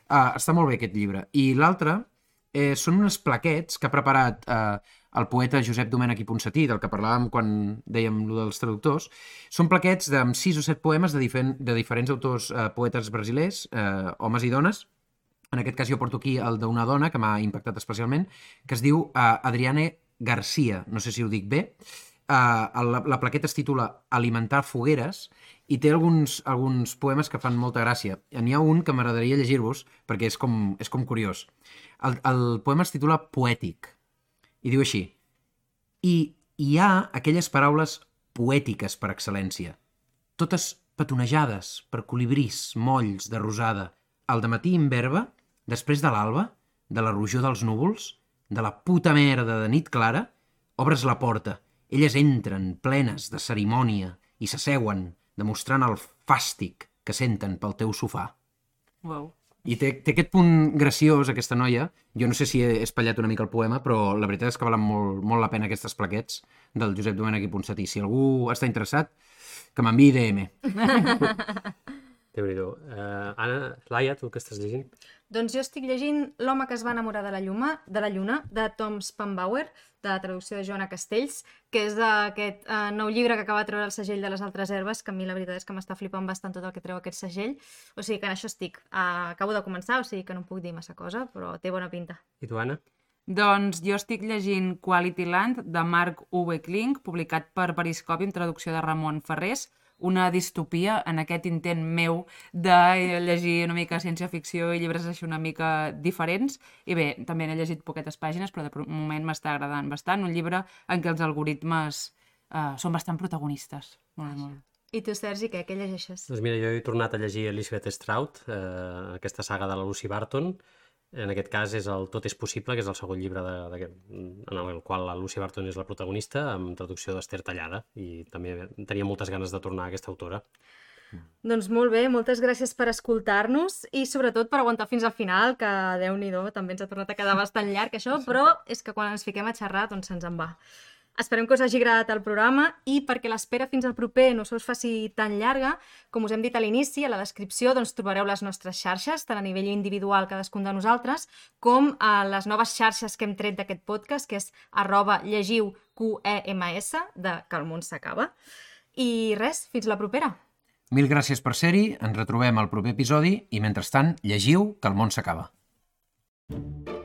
Uh, està molt bé aquest llibre. I l'altre eh, són uns plaquets que ha preparat eh, el poeta Josep Domènech i Ponsatí, del que parlàvem quan dèiem lo dels traductors. Són plaquets amb sis o set poemes de, difer de diferents autors eh, poetes brasilers, eh, homes i dones. En aquest cas jo porto aquí el d'una dona que m'ha impactat especialment, que es diu eh, Adriane Garcia, no sé si ho dic bé. Uh, la, la plaqueta es titula Alimentar fogueres i té alguns, alguns poemes que fan molta gràcia. N'hi ha un que m'agradaria llegir-vos perquè és com, és com curiós. El, el poema es titula Poètic i diu així I hi ha aquelles paraules poètiques per excel·lència, totes petonejades per colibrís, molls de rosada, al matí imberba, després de l'alba, de la rojor dels núvols, de la puta merda de nit clara, obres la porta, elles entren plenes de cerimònia i s'asseuen, demostrant el fàstic que senten pel teu sofà. Wow. I té, té aquest punt graciós, aquesta noia. Jo no sé si he espatllat una mica el poema, però la veritat és que valen molt, molt la pena aquestes plaquets del Josep Domènech i Ponsatí. Si algú està interessat, que m'enviï DM. déu nhi uh, Anna, Laia, tu què estàs llegint? Doncs jo estic llegint L'home que es va enamorar de la, lluma, de la lluna, de Tom Spanbauer, de la traducció de Joana Castells, que és aquest uh, nou llibre que acaba de treure el segell de les altres herbes, que a mi la veritat és que m'està flipant bastant tot el que treu aquest segell. O sigui que en això estic. Uh, acabo de començar, o sigui que no em puc dir massa cosa, però té bona pinta. I tu, Anna? Doncs jo estic llegint Quality Land de Marc Uwe Kling, publicat per Periscopi amb traducció de Ramon Ferrés, una distopia en aquest intent meu de llegir una mica ciència-ficció i llibres així una mica diferents. I bé, també n'he llegit poquetes pàgines, però de moment m'està agradant bastant. Un llibre en què els algoritmes uh, són bastant protagonistes. Molt, molt. I tu, Sergi, què? Què llegeixes? Doncs mira, jo he tornat a llegir Elizabeth Strout, eh, aquesta saga de la Lucy Barton, en aquest cas és el Tot és possible, que és el segon llibre de, de, en el qual la Lucy Barton és la protagonista, amb traducció d'Ester Tallada, i també tenia moltes ganes de tornar a aquesta autora. Doncs molt bé, moltes gràcies per escoltar-nos i sobretot per aguantar fins al final, que déu nhi també ens ha tornat a quedar bastant llarg això, però és que quan ens fiquem a xerrar doncs se'ns en va. Esperem que us hagi agradat el programa i perquè l'espera fins al proper no se us faci tan llarga, com us hem dit a l'inici, a la descripció doncs, trobareu les nostres xarxes, tant a nivell individual cadascun de nosaltres, com a les noves xarxes que hem tret d'aquest podcast, que és arroba llegiu QEMS, de que el món s'acaba. I res, fins la propera. Mil gràcies per ser-hi, ens retrobem al proper episodi i mentrestant llegiu que el món s'acaba. thank you